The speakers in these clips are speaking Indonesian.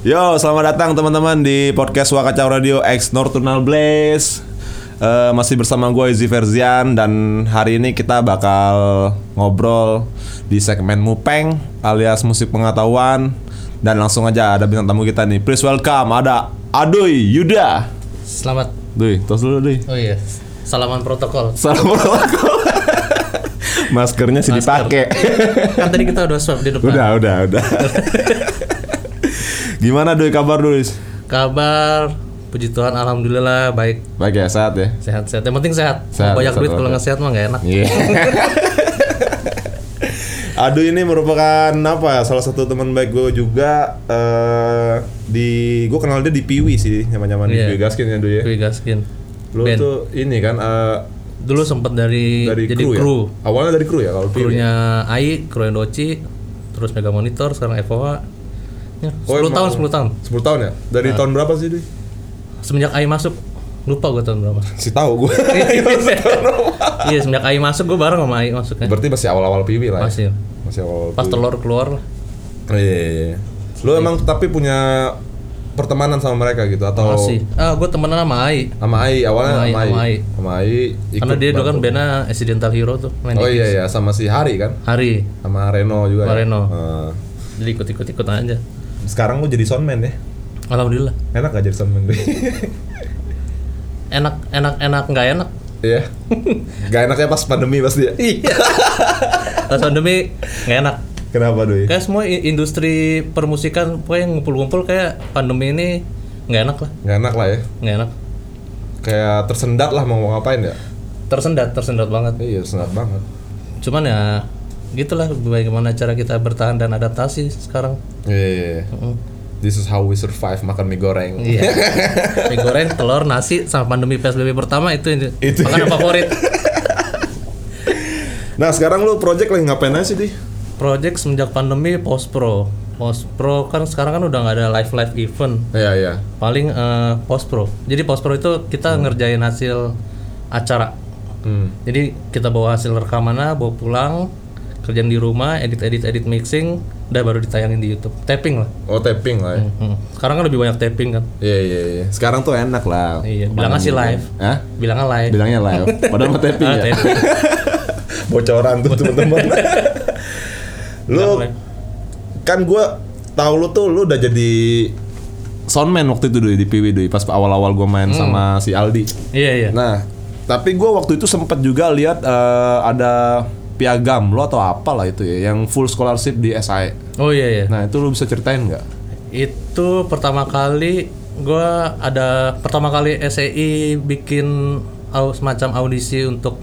Yo, selamat datang teman-teman di podcast Wakacau Radio X Nocturnal Blaze. Eh, masih bersama gue Izzy Verzian dan hari ini kita bakal ngobrol di segmen Mupeng alias musik pengetahuan dan langsung aja ada bintang tamu kita nih. Please welcome ada Adoy Yuda. Selamat. Duy, tos dulu Duy. Oh iya. Salaman protokol. Assalamualaikum. Maskernya sih Masker. dipakai. Kan tadi kita udah swab di depan. udah, udah, udah. Gimana Duy kabar Duy? Kabar puji Tuhan alhamdulillah baik Baik ya, sehat ya. sehat-sehat. Yang penting sehat. Sehat, Banyak sehat, duit kalau nggak sehat mah nggak enak. Iya. Aduh ini merupakan apa ya, salah satu teman baik gue juga eh di gue kenal dia di Piwi sih nyaman-nyaman di Iya. Piwi Gaskin ya dulu ya. Kui Gaskin. Lu Band. tuh ini kan eh, Dulu sempat dari, dari jadi kru, kru. ya. Awalnya dari kru ya kalau Piwi. Krunya AI, kru Endoci, terus Mega Monitor, sekarang FOA. Ya, 10 Oh, tahun, 10 tahun. 10 tahun ya. Dari Nah. tahun berapa sih, Duy? Semenjak AI masuk, lupa gue tahun berapa. Si tahu gue. iya, semenjak AI masuk gue bareng sama AI masuknya. Berarti masih awal-awal Piwi lah. Ya? Masih. Masih awal. Pas telur keluar lah. Oh, iya, iya, iya. Lu emang tapi punya pertemanan sama mereka gitu atau Masih. Ah, gue temenan sama AI. sama Ai awalnya Sama Ai, sama Ai. sama Ai. Sama Ai. Karena dia dulu kan bandnya Accidental Hero tuh main Oh iya iya sama si Hari kan Hari sama Reno juga Sama ya? Reno. Eh, jadi ikut ikut ikut aja sekarang lu jadi soundman ya Alhamdulillah. Enak gak jadi soundman enak enak enak nggak enak? Iya. Gak enaknya pas pandemi pasti ya? Iya. Pas pandemi nggak enak. Kenapa Doi? kayak semua industri permusikan pokoknya ngumpul-ngumpul kayak pandemi ini nggak enak lah. Gak enak lah ya? Nggak enak. Kayak tersendat lah mau ngapain ya? Tersendat tersendat banget. Iya tersendat banget. Cuman ya gitulah bagaimana cara kita bertahan dan adaptasi sekarang Iya iya iya. Mm. This is how we survive makan mie goreng Iya. Mie goreng, telur, nasi sama pandemi PSBB pertama itu ini. Itu. makanan favorit. Nah sekarang lu project lagi ngapain aja sih Di? Project semenjak pandemi post pro. Post pro kan sekarang kan udah nggak ada live live event. Iya iya Paling eh, post pro. Jadi post pro itu kita ngerjain hasil acara. hmm. Jadi kita bawa hasil rekamannya, bawa pulang, kerjaan di rumah, edit edit edit mixing, udah baru ditayangin di YouTube. Tapping lah. Oh tapping lah ya Hmm. Sekarang kan lebih banyak tapping kan. Iya iya iya Sekarang tuh enak lah Iya, bilangnya sih live. Hah? Bilangnya live. Bilangnya live Padahal mah tapping Ah, ya tapping. bocoran tuh teman-teman. lu kan gua tahu lu tuh lu udah jadi soundman waktu itu Doi, di Piwi Doi, pas awal-awal gua main sama si Aldi. Iya iya. Nah, tapi gua waktu itu sempet juga lihat eh, ada piagam lo atau apalah itu ya yang full scholarship di SAE. Oh iya iya. Nah, itu lu bisa ceritain nggak? Itu pertama kali gua ada pertama kali SEI bikin au, semacam audisi untuk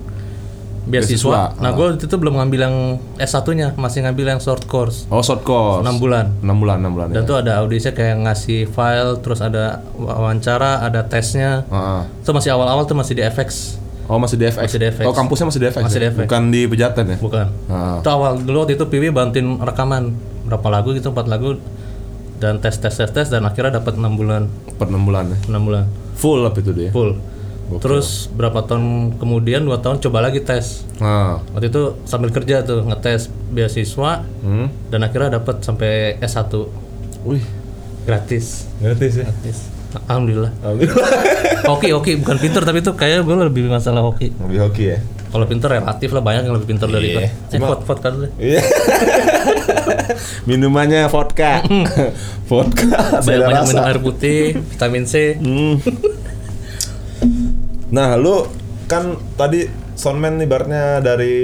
beasiswa. Beasiswa, Nah, gua waktu itu belum ngambil yang S1-nya, masih ngambil yang short course. Oh, short course. 6 bulan. 6 bulan, 6 bulan. Dan ya. tuh ada audisinya kayak ngasih file, terus ada wawancara, ada tesnya. Heeh. Itu masih awal-awal tuh masih di FX, Oh, masih di FX. Masih di FX. Oh, kampusnya masih di FX. Masih ya? di FX. Bukan di Pejaten ya? bukan. Heeh. Itu awal dulu waktu itu Piwi bantuin rekaman berapa lagu gitu, empat lagu dan tes tes tes tes dan akhirnya dapat 6 bulan. Per 6 bulan ya. 6 bulan. Full apa itu dia? full. Terus berapa tahun kemudian dua tahun coba lagi tes. Nah. Waktu itu sambil kerja tuh ngetes beasiswa Hmm. dan akhirnya dapat sampai S1 Wih, gratis. gratis ya. Gratis. Alhamdulillah. Alhamdulillah. Hoki hoki bukan pinter tapi itu kayak gue lebih masalah hoki. Lebih hoki ya. Kalau pinter relatif lah banyak yang lebih pinter dari gue. Cuma- vote vote kan. Iya. Minumannya vodka. vodka. Banyak banyak minum air putih, vitamin C. Hmm. Nah, lu kan tadi soundman nih barnya dari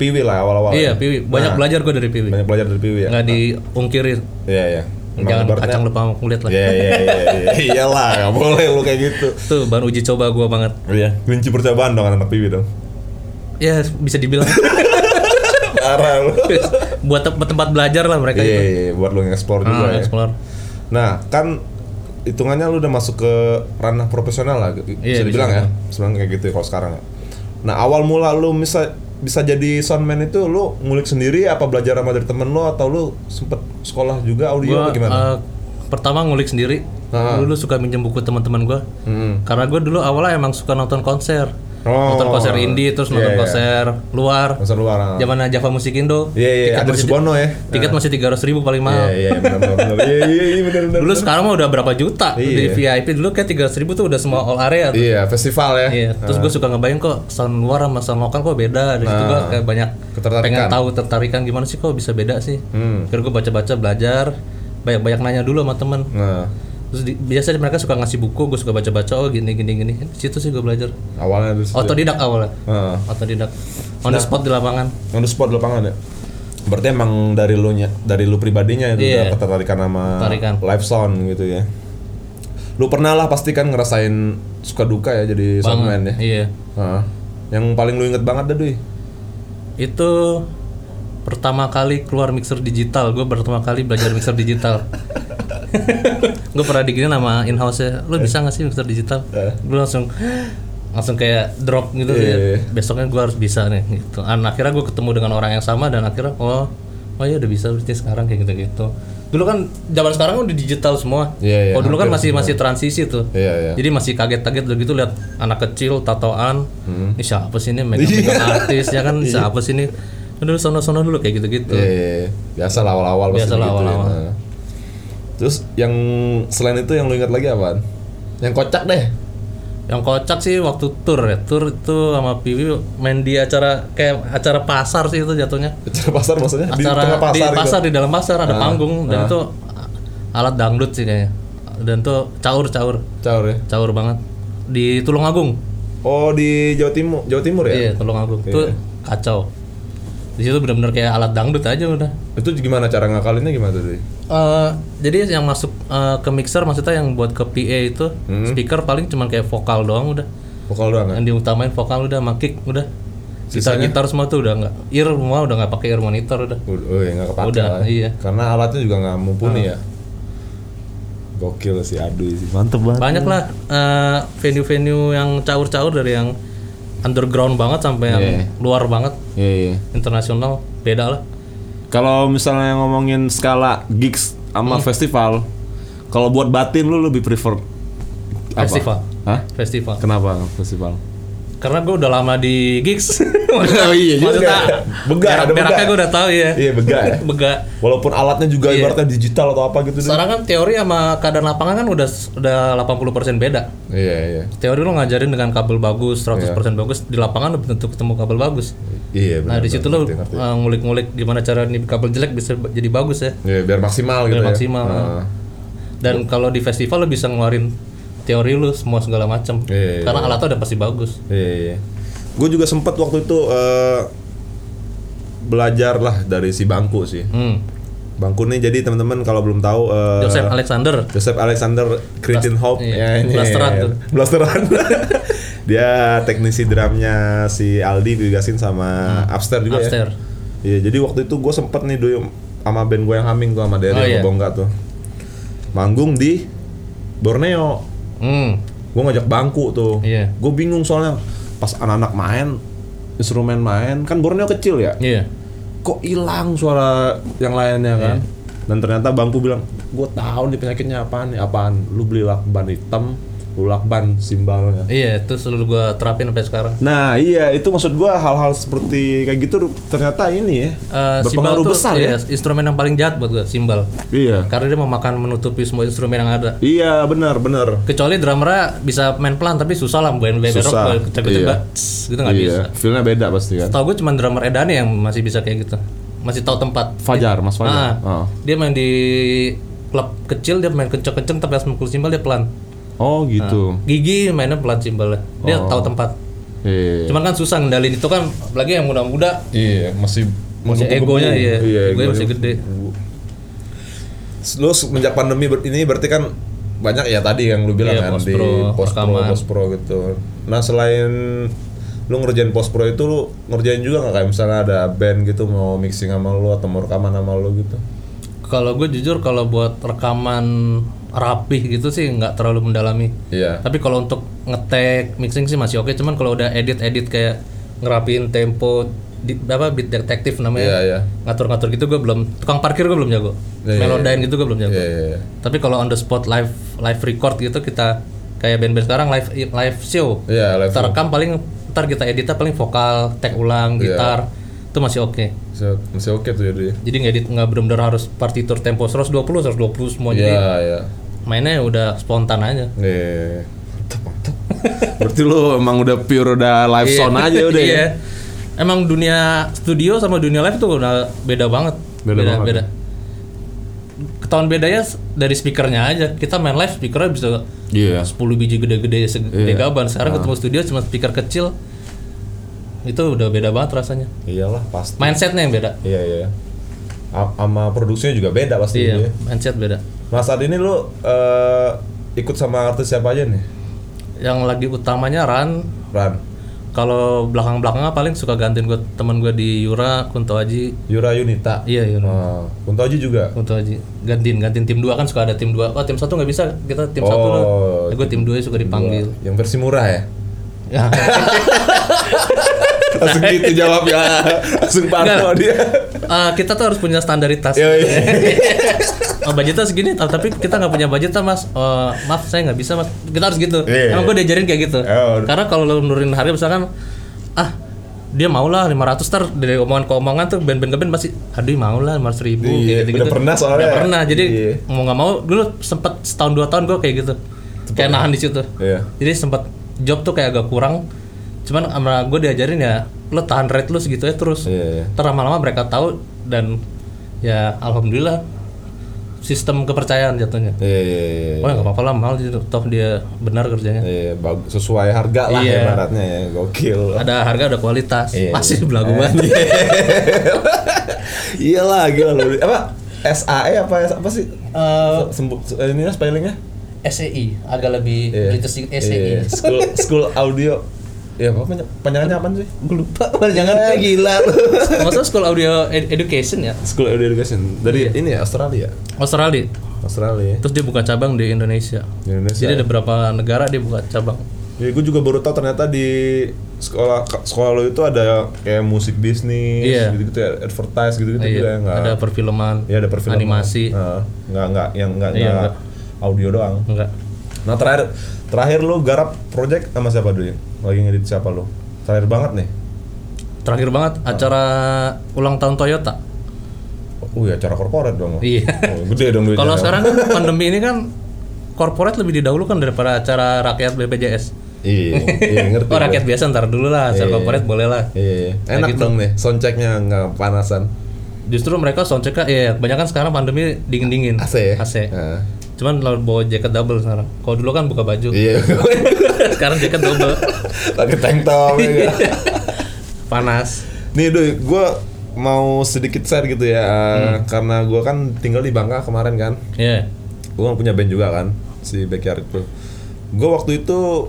Piwi lah awal-awal. Iya, ya. Piwi. Banyak Nah, belajar gue dari Piwi. Banyak belajar dari Piwi ya. Nggak diungkirin. Iya, iya. Jangan ibaratnya- kacang lupa sama kulit lah. Iya, iya, iya, iya. Iyalah, nggak boleh lu kayak gitu. Tuh bahan uji coba gue banget. Iya, kunci percobaan dong anak Piwi dong. Ya bisa dibilang. Parah lu. buat tem- tempat belajar lah mereka Iya, itu. iya, iya, buat lu nge-explore juga Ah, ya. explore. Nah, kan hitungannya lu udah masuk ke ranah profesional lah, bisa Iya, dibilang bisa ya. Sebenarnya kayak gitu ya kalau sekarang ya. Nah, awal mula lu bisa bisa jadi soundman itu lu ngulik sendiri apa belajar sama dari temen lu atau lu sempet sekolah juga audio Gua gimana? eh, pertama ngulik sendiri. Ah. Dulu suka minjem buku teman-teman gua. Hmm. Karena gue dulu awalnya emang suka nonton konser. Oh. nonton konser indie terus Iya, nonton iya. konser luar Konser luar. ah. zaman Java Musik Indo Iya iya, tiket ada masih Subono ya. tiket masih tiga ribu paling mahal Iya iya benar benar. Iya iya iya benar benar. dulu sekarang mah udah berapa juta di Iya. VIP dulu kayak tiga ribu tuh udah semua all area. Iya, festival ya. Iya, terus gue suka ngebayang kok sound luar sama sound lokal kok beda. Dari situ gue kayak banyak Ketertarikan. pengen tahu tertarikan gimana sih kok bisa beda sih. Hmm. Akhirnya gue baca-baca belajar, banyak-banyak nanya dulu sama temen. Nah, Terus di, biasanya mereka suka ngasih buku, gue suka baca-baca. Oh gini gini gini. Di situ sih gue belajar. awalnya situ. Otodidak awalnya. Heeh. Otodidak. On the spot di lapangan. On the spot di lapangan ya. Berarti emang dari lu nya, dari lu pribadinya itu Iya. udah ketertarikan sama Ketertarikan. live sound gitu ya. Lu pernah lah pasti kan ngerasain suka duka ya jadi soundman ya. Iya. Heeh. Yang paling lu inget banget dah Duy. Itu pertama kali keluar mixer digital. Gue pertama kali belajar mixer digital. gue pernah diginin sama in house nya lo bisa nggak sih mixer digital? Gue langsung langsung kayak drop gitu Iya, ya. iya. besoknya gue harus bisa nih gitu. Dan akhirnya gue ketemu dengan orang yang sama dan akhirnya oh oh ya udah bisa berarti sekarang kayak gitu gitu dulu kan zaman sekarang kan udah digital semua. Iya, iya, oh dulu kan masih masih transisi tuh. Iya iya. jadi masih kaget-kaget begitu lihat anak kecil tatoan. Hmm. ini siapa sih ini? Megang megang artis ya kan? Siapa sih ini? Dulu sono-sono dulu kayak gitu-gitu. Iya, iya, iya. biasa awal-awal pasti Biasa lah gitu ya. Terus yang selain itu yang lu ingat lagi apaan? Yang kocak deh. Yang kocak sih waktu tour ya. Tour itu sama Piwi main di acara kayak acara pasar sih itu jatuhnya. Acara pasar maksudnya di Acara tengah pasar, di gitu. pasar di dalam pasar ada panggung dan itu alat dangdut sih kayaknya. Dan tuh caur-caur, Caur ya. caur banget. Di Tulungagung. Oh di Jawa Timur, Jawa Timur ya? Iya, Tulungagung. Itu kacau. Di situ benar-benar kayak alat dangdut aja udah. Itu gimana cara ngakalinnya gimana tuh? Eh, jadi yang masuk eh, ke mixer maksudnya yang buat ke PA itu Hmm. speaker paling cuman kayak vokal doang udah. Vokal doang kan? yang diutamain vokal udah sama kick udah gitar Sisanya? gitar semua tuh udah nggak ear semua udah nggak pakai ear monitor udah Oh iya nggak kepake Udah, lah. iya. Karena alatnya juga nggak mumpuni ya. Gokil sih Aduy sih. Mantep banget. banyak lah eh, venue-venue yang caur-caur dari yang underground banget sampai yang Iya. luar banget Iya iya. internasional beda lah Kalau misalnya ngomongin skala gigs sama Hmm. festival, kalau buat batin lu lebih prefer apa? festival Hah? festival Kenapa festival? Karena gue udah lama di gigs Oh iya juga. Maksudnya, Bega, ada berak- beraknya bega. gue udah tahu ya Iya bega ya. bega Walaupun alatnya juga Iya. ibaratnya digital atau apa gitu. Sekarang kan teori sama keadaan lapangan kan udah udah 80% beda Iya iya. teori lo ngajarin dengan kabel bagus 100% bagus di lapangan belum tentu ketemu kabel bagus Iya Nah benar. di situ lo uh, ngulik-ngulik gimana cara nih kabel jelek bisa jadi bagus ya. Iya biar maksimal gitu Biar ya. maksimal. Nah. Dan kalau di festival lo bisa ngeluarin teori lu semua segala macam. Iya, iya, Karena alatnya udah pasti bagus. Iya, iya. Gue juga sempet waktu itu eh, belajar lah dari si bangku sih. Hmm. Bangku nih jadi teman-teman kalau belum tahu eh, Joseph Alexander. Joseph Alexander Cretin Hope iya, ini. blasteran tuh. Blasteran. Dia teknisi drumnya si Aldi digasin sama Upstairs juga Hmm. Upstairs. ya. Iya, jadi waktu itu gue sempet nih dulu sama band gue yang humming tuh sama Derry Oh, iya. Bongga tuh. Manggung di Borneo. Hmm. Gue ngajak bangku tuh. Iya. Gue bingung soalnya pas anak-anak main instrumen main kan Borneo kecil ya. Iya. Kok hilang suara yang lainnya kan? Iya. Dan ternyata bangku bilang, gue tahu nih penyakitnya apaan nih apaan. Lu beli lakban hitam, lu lakban simbalnya. Iya, itu selalu gua terapin sampai sekarang. Nah iya itu maksud gua hal-hal seperti kayak gitu ternyata ini ya Eh, berpengaruh besar iya, ya. instrumen yang paling jahat buat gua, simbal. Iya. Karena dia memakan menutupi semua instrumen yang ada. Iya benar benar. Kecuali drummernya bisa main pelan tapi susah lah main band rock iya. tss, gitu nggak bisa. Iya. Feelnya beda pasti kan. Tahu gue cuma drummer Edane yang masih bisa kayak gitu. Masih tahu tempat. Fajar, Mas Fajar. Ah, Oh. Dia main di klub kecil dia main kenceng-kenceng tapi pas mukul simbal dia pelan. Oh gitu. Gigi mainnya pelan simbalnya. Dia tahu tempat. Iya. Cuman kan susah ngendalin itu kan apalagi yang muda-muda Iya masih masih egonya iya. Iya, egonya masih gede. Lu semenjak pandemi ini berarti kan banyak ya tadi yang lu bilang Iya, kan post di post pro, post pro gitu. Nah selain lu ngerjain post pro itu lu ngerjain juga nggak kayak misalnya ada band gitu mau mixing sama lu atau mau rekaman sama lu gitu? Kalau gue jujur kalau buat rekaman rapih gitu sih nggak terlalu mendalami. Iya. Tapi kalau untuk ngetek mixing sih masih oke. Cuman kalau udah edit-edit kayak ngerapiin tempo di, apa beat detektif namanya Iya iya. ngatur-ngatur gitu gue belum tukang parkir gue belum jago Iya, iya, melodyne gitu gue belum jago Iya iya. iya. tapi kalau on the spot live live record gitu kita kayak band-band sekarang live live show Iya live. kita rekam paling ntar kita editnya paling vokal, tag ulang, Iya. gitar, itu masih oke. Masih, masih oke tuh ya Doi. Jadi ngedit nggak benar-benar harus partitur tempo 120 120 semua Iya, jadi iya. mainnya udah spontan aja. Iya. Mantap, mantap. Berarti lu emang udah pure udah live sound aja udah ya. Iya. Emang dunia studio sama dunia live tuh udah beda banget. Beda banget. beda. Ketahuan bedanya dari speakernya aja. Kita main live speakernya bisa Iya. 10 biji gede-gede segede Iya. gaban. Sekarang ketemu studio cuma speaker kecil. Itu udah beda banget rasanya. Iyalah pasti. Mindsetnya yang beda. Iya, iya. A- Sama produksinya juga beda pasti Iya, ya. mindset beda. Nah saat ini lu eh, ikut sama artis siapa aja nih? Yang lagi utamanya Ran. Ran, Kalau belakang-belakangnya paling suka gantiin gue teman gue di Yura, Kunto Aji. Yura Yunita. Iya, Yura. Oh, Kunto Aji juga. Kunto Aji. Gantiin, gantiin tim 2 kan suka ada tim 2. Oh, tim 1 nggak bisa. Kita tim 1 Oh, loh. Ya, gue tim 2 suka dipanggil. Yang versi murah ya? Ya. Langsung gitu jawabnya. Langsung parno dia. Eh, kita tuh harus punya standaritas. Iya. oh, budgetnya segini, ta- tapi kita nggak punya budget mas. Oh, maaf, saya nggak bisa mas. Kita harus gitu. Iya. Emang gue diajarin kayak gitu. Oh. Karena kalau lo nurunin harga misalkan, ah dia mau lah 500 tar dari omongan ke omongan tuh band-band ke band pasti aduh mau lah 500 ribu Iya, kayak gitu, udah pernah soalnya. Udah pernah jadi Iya. mau nggak mau dulu sempet setahun dua tahun gue kayak gitu kayak nahan di situ Iya. jadi sempat job tuh kayak agak kurang cuman sama gue diajarin ya lo tahan rate lu segitu ya terus Iya, iya. Ntar lama-lama mereka tahu dan ya alhamdulillah sistem kepercayaan jatuhnya Iya, iya, iya. oh nggak apa-apa lah mahal gitu toh dia benar kerjanya Iya, bagus sesuai harga lah Iya. ibaratnya ya. Gokil. ada harga ada kualitas Iya, masih iya. belagu banget Iyalah gila lu. Apa? SAE apa apa sih? Eh, Sembu, ini spellingnya? SEI agak lebih British sedikit SEI Iya, School School Audio. Ya apa panjang- panjangannya apa sih? gue lupa jangan gila lu. maksudnya School Audio Ed- Education ya School Audio Education dari ini ya Australia. Australia Australia. terus dia buka cabang di Indonesia Di Indonesia. jadi ada beberapa negara dia buka cabang Ya, gue juga baru tahu ternyata di sekolah sekolah lo itu ada kayak musik bisnis, Iya. gitu-gitu ya, advertise gitu-gitu Iya, juga ya, ada perfilman Iya ada perfilman. animasi nggak nggak yang nggak Iya, nggak audio doang. enggak Nah terakhir terakhir lo garap project sama siapa dulu? Lagi ngedit siapa lo? Terakhir banget nih. terakhir banget acara ulang tahun Toyota Oh iya acara korporat dong. iya Oh, gede dong kalau sekarang kan pandemi ini kan corporate lebih didahulukan daripada acara rakyat BPJS Iya, iya ngerti. oh rakyat biasa ntar dulu lah acara Iya. corporate boleh lah Iya, iya. enak gitu. dong nih. Soundchecknya nggak panasan. justru mereka soundchecknya ya kebanyakan sekarang pandemi dingin dingin AC ya. AC Nah, cuman kalau bawa jaket double sekarang kalau dulu kan buka baju Iya. sekarang jaket double Pakai tank top. ya. panas Nih doi, gue mau sedikit share gitu ya, Hmm. karena gue kan tinggal di Bangka kemarin kan, ya gue kan punya band juga kan, si Backyard itu. Gue waktu itu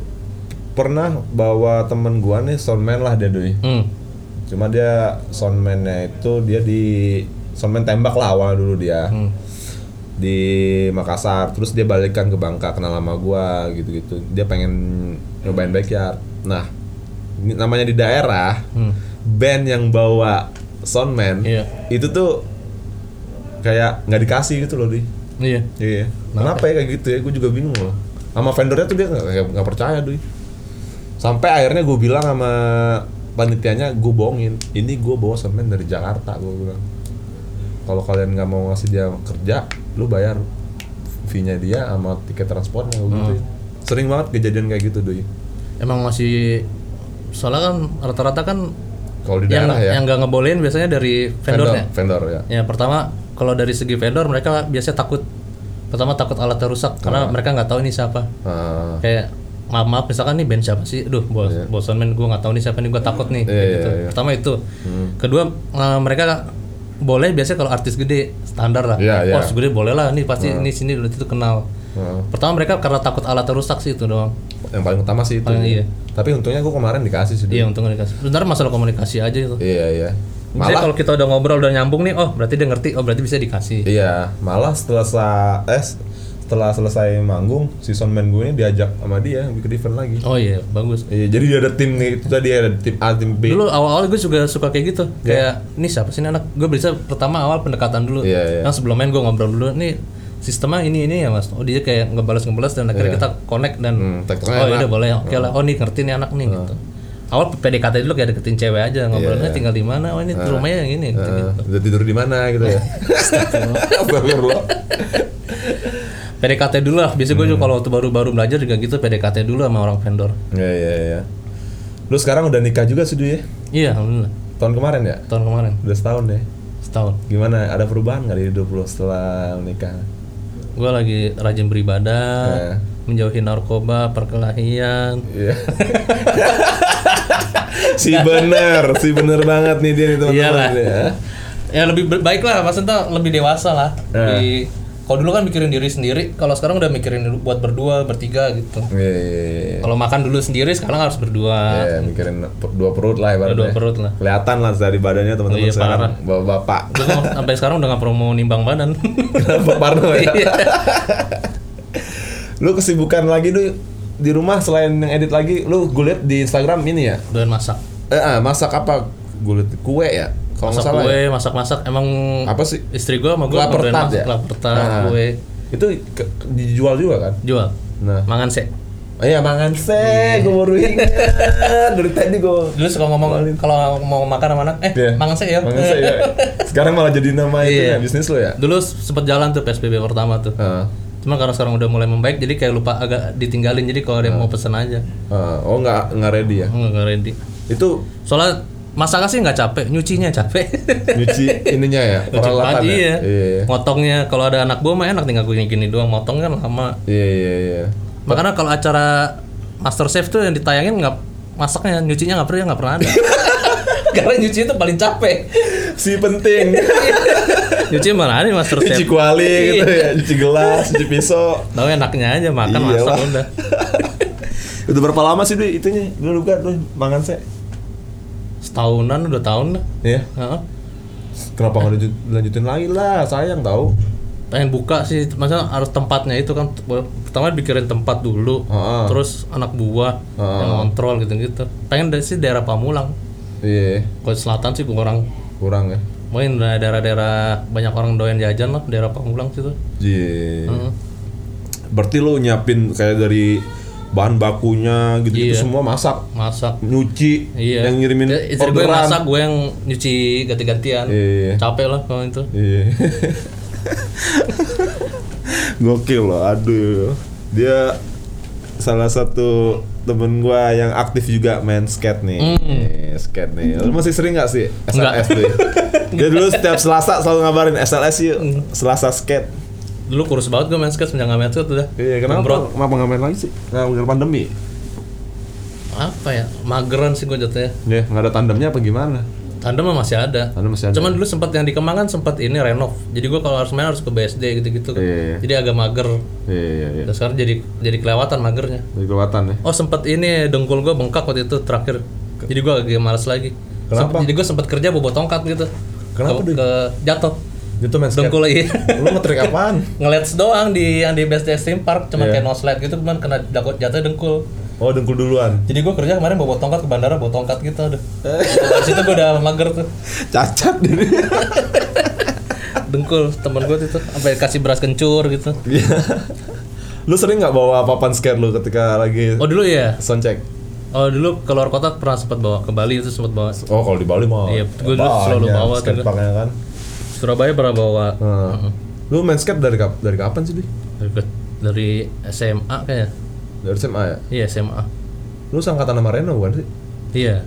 pernah bawa temen gue nih soundman lah dia doi. hmm. Cuma dia soundman-nya itu dia di soundman tembak lah awal dulu dia Hmm. Di Makassar. Terus dia balikan ke Bangka kenal sama gua gitu-gitu. Dia pengen nyobain backyard. Nah, ini namanya di daerah Hmm. band yang bawa soundman Iya. itu tuh kayak nggak dikasih gitu loh di. iya Iya. Kenapa ya kayak gitu ya? Gue juga bingung loh. Sama vendornya tuh dia nggak percaya doi. Sampai akhirnya gue bilang sama panitianya gue bohongin. Ini gue bawa semen dari Jakarta gue bilang. Kalau kalian nggak mau ngasih dia kerja, lu bayar fee-nya dia sama tiket transportnya gue gituin. Sering banget kejadian kayak gitu doi. emang masih soalnya kan rata-rata kan Kalau di yang daerah ya. yang nggak ngebolehin biasanya dari vendornya Vendor, vendor ya. ya pertama kalau dari segi vendor mereka biasanya takut pertama takut alatnya rusak karena Ah. mereka nggak tahu ini siapa Nah, kayak maaf maaf misalkan nih band siapa sih aduh bos bos soundman gue nggak tahu nih siapa nih gue takut nih kayak Iya, gitu iya, iya. pertama itu kedua eh, mereka boleh biasanya kalau artis gede standar lah Iya, iya. oh gede boleh lah nih pasti ini sini udah itu kenal nah, pertama mereka karena takut alatnya rusak sih itu doang yang paling utama sih itu. Paling iya. Tapi untungnya gue kemarin dikasih sih. Iya untungnya dikasih sebenarnya masalah komunikasi aja itu Iya, iya. Malah kalau kita udah ngobrol udah nyambung nih, oh berarti dia ngerti, oh berarti bisa dikasih. Iya, malah setelah sa eh setelah selesai manggung, si soundman gue ini diajak sama dia bikin event lagi. Oh iya, bagus. Iya, jadi dia ada tim nih itu tadi ada tim A, tim B. Dulu awal-awal gue juga suka kayak gitu, kayak ini siapa sih ini anak? Gue bisa pertama awal pendekatan dulu. Iya, iya. Nah sebelum main gue ngobrol dulu, nih sistemnya ini ini ya mas. Oh dia kayak ngebalas ngebalas dan akhirnya kita connect dan Hmm, oh ya udah boleh, oke lah. Oh nih ngerti nih anak nih gitu. awal PDKT dulu kayak deketin cewek aja ngobrolnya Iya. tinggal di mana oh ini rumahnya yang ini gitu, Eh, udah tidur di mana gitu ya. Astagfirullah. PDKT dulu lah biasanya gue Hmm. juga kalau waktu baru-baru belajar juga gitu PDKT dulu sama orang vendor Iya iya iya. Lu sekarang udah nikah juga sih ya? iya alhamdulillah Tahun kemarin ya? tahun kemarin Udah setahun ya? setahun Gimana? Ada perubahan nggak di hidup lu setelah nikah? gue lagi rajin beribadah Eh. menjauhi narkoba perkelahian Iya. si bener, si bener banget nih dia nih teman-teman. Ya. ya lebih baik lah maksudnya lebih dewasa lah Eh. Lebih- kalau dulu kan mikirin diri sendiri kalau sekarang udah mikirin buat berdua bertiga gitu Iya, iya, iya. kalau makan dulu sendiri sekarang harus berdua Iya, mikirin dua perut lah ibaratnya. dua perut lah Kelihatan lah dari badannya teman-teman Iya, sekarang. parah. Bapak-bapak. gue sampai sekarang udah gak perlu mau nimbang badan Kenapa Parno ya? Lu kesibukan lagi tuh di rumah selain yang edit lagi, lu gue liat di Instagram ini ya. doyan masak Eh, ah, masak apa? Gue liat kue ya. Kalau nggak masak kue ya. masak-masak emang Apa sih? istri gue sama doyan tart masak ya? kelapa tart, Ah. kue Itu ke- dijual juga kan? jual Nah. mangan sih Oh iya mangan se, gue baru ingat dari tadi gue. dulu suka ngomong kalau mau makan sama anak eh Iya. mangan sih ya Mangan se ya. Sekarang malah jadi nama itu Iya. ya bisnis lo ya. dulu sempet jalan tuh PSBB pertama tuh Ah. cuma karena sekarang udah mulai membaik jadi kayak lupa agak ditinggalin jadi kalau ada yang mau pesen aja Ah. Oh nggak nggak ready ya? nggak ready Itu soalnya masaknya sih nggak capek nyucinya capek nyuci ininya ya, Nyuci peralatan ya. iya. Iya. motongnya kalau ada anak gua mah enak tinggal gue gini doang motong kan lama Iya iya iya. makanya kalau acara Master Chef tuh yang ditayangin nggak masaknya nyucinya nggak pernah nggak pernah ada karena nyuci itu paling capek Si penting. nyuci mana ada Master Chef cuci kuali gitu ya, cuci gelas, cuci pisau. tahu enaknya aja makan Iyalah. masak udah Udah berapa lama sih Dwi itunya? Dulu kan tuh mangan se. Setahunan udah tahun lah Iya. Heeh. Kenapa nggak lanjut, lanjutin lagi lah? Sayang tahu. pengen buka sih maksudnya harus tempatnya itu kan pertama pikirin tempat dulu Heeh. terus anak buah Heeh. yang kontrol gitu gitu pengen dari sih daerah Pamulang Iya, kalau selatan sih kurang kurang ya. mungkin daerah-daerah banyak orang doyan jajan lah daerah Pamulang situ Iya. Heeh. Berarti lo nyiapin kayak dari bahan bakunya gitu-gitu Iya. semua masak, masak nyuci, iya yang ngirimin Ya, istri gue orderan. masak gue yang nyuci ganti-gantian Iya. capek lah kalau itu Iya. Gokil loh, aduh. Dia salah satu temen gua yang aktif juga main skate nih. Nih, skate nih. Lu masih sering gak sih SLS tuh? Dia dulu setiap Selasa selalu ngabarin SLS yuk. Selasa skate. Dulu kurus banget gue main skate semenjak nggak main skate udah Iya, kenapa? Gembrot. Kenapa nggak main lagi sih? Nggak gara pandemi. apa ya mageran sih gue jatuhnya Ya, nggak ada tandemnya apa gimana? tandem mah masih ada Tandem masih ada. Cuman dulu sempat yang di Kemang kan sempat ini renov. Jadi gua kalau harus main harus ke BSD gitu-gitu. Iya, iya. Jadi agak mager. Iya, iya, iya. Dan sekarang jadi jadi kelewatan magernya. Dari kelewatan ya. Oh sempat ini dengkul gua bengkak waktu itu terakhir. Jadi gua agak males lagi. Kenapa? Sempet- jadi gua sempat kerja bawa tongkat gitu. Kenapa, Ke, ke jatuh. Itu main skate. Dengkul lagi. Lu ngetrik apaan? Ngelets doang di yang di BSD Theme Park cuma Iya. kayak no slide gitu cuman kena jatuh jatuh dengkul. Oh, dengkul duluan. Jadi gua kerja kemarin bawa tongkat ke bandara bawa tongkat gitu aduh. Dari situ gua udah mager tuh. Cacat diri. Dengkul temen gua tuh sampai kasih beras kencur gitu. Iya. Lu sering nggak bawa papan skate lu ketika lagi Oh dulu ya. soundcheck? Oh dulu keluar kota pernah sempat bawa ke Bali itu sempat bawa. Oh, kalau di Bali mah. Iya, gua dulu selalu bawa tuh. skateparknya kan. Surabaya pernah bawa Nah. Lu main skate dari kap dari kapan sih, Di? dari, dari SMA kayaknya. Dari SMA ya? Iya SMA. Lu sangkatan sama Reno bukan sih? Iya.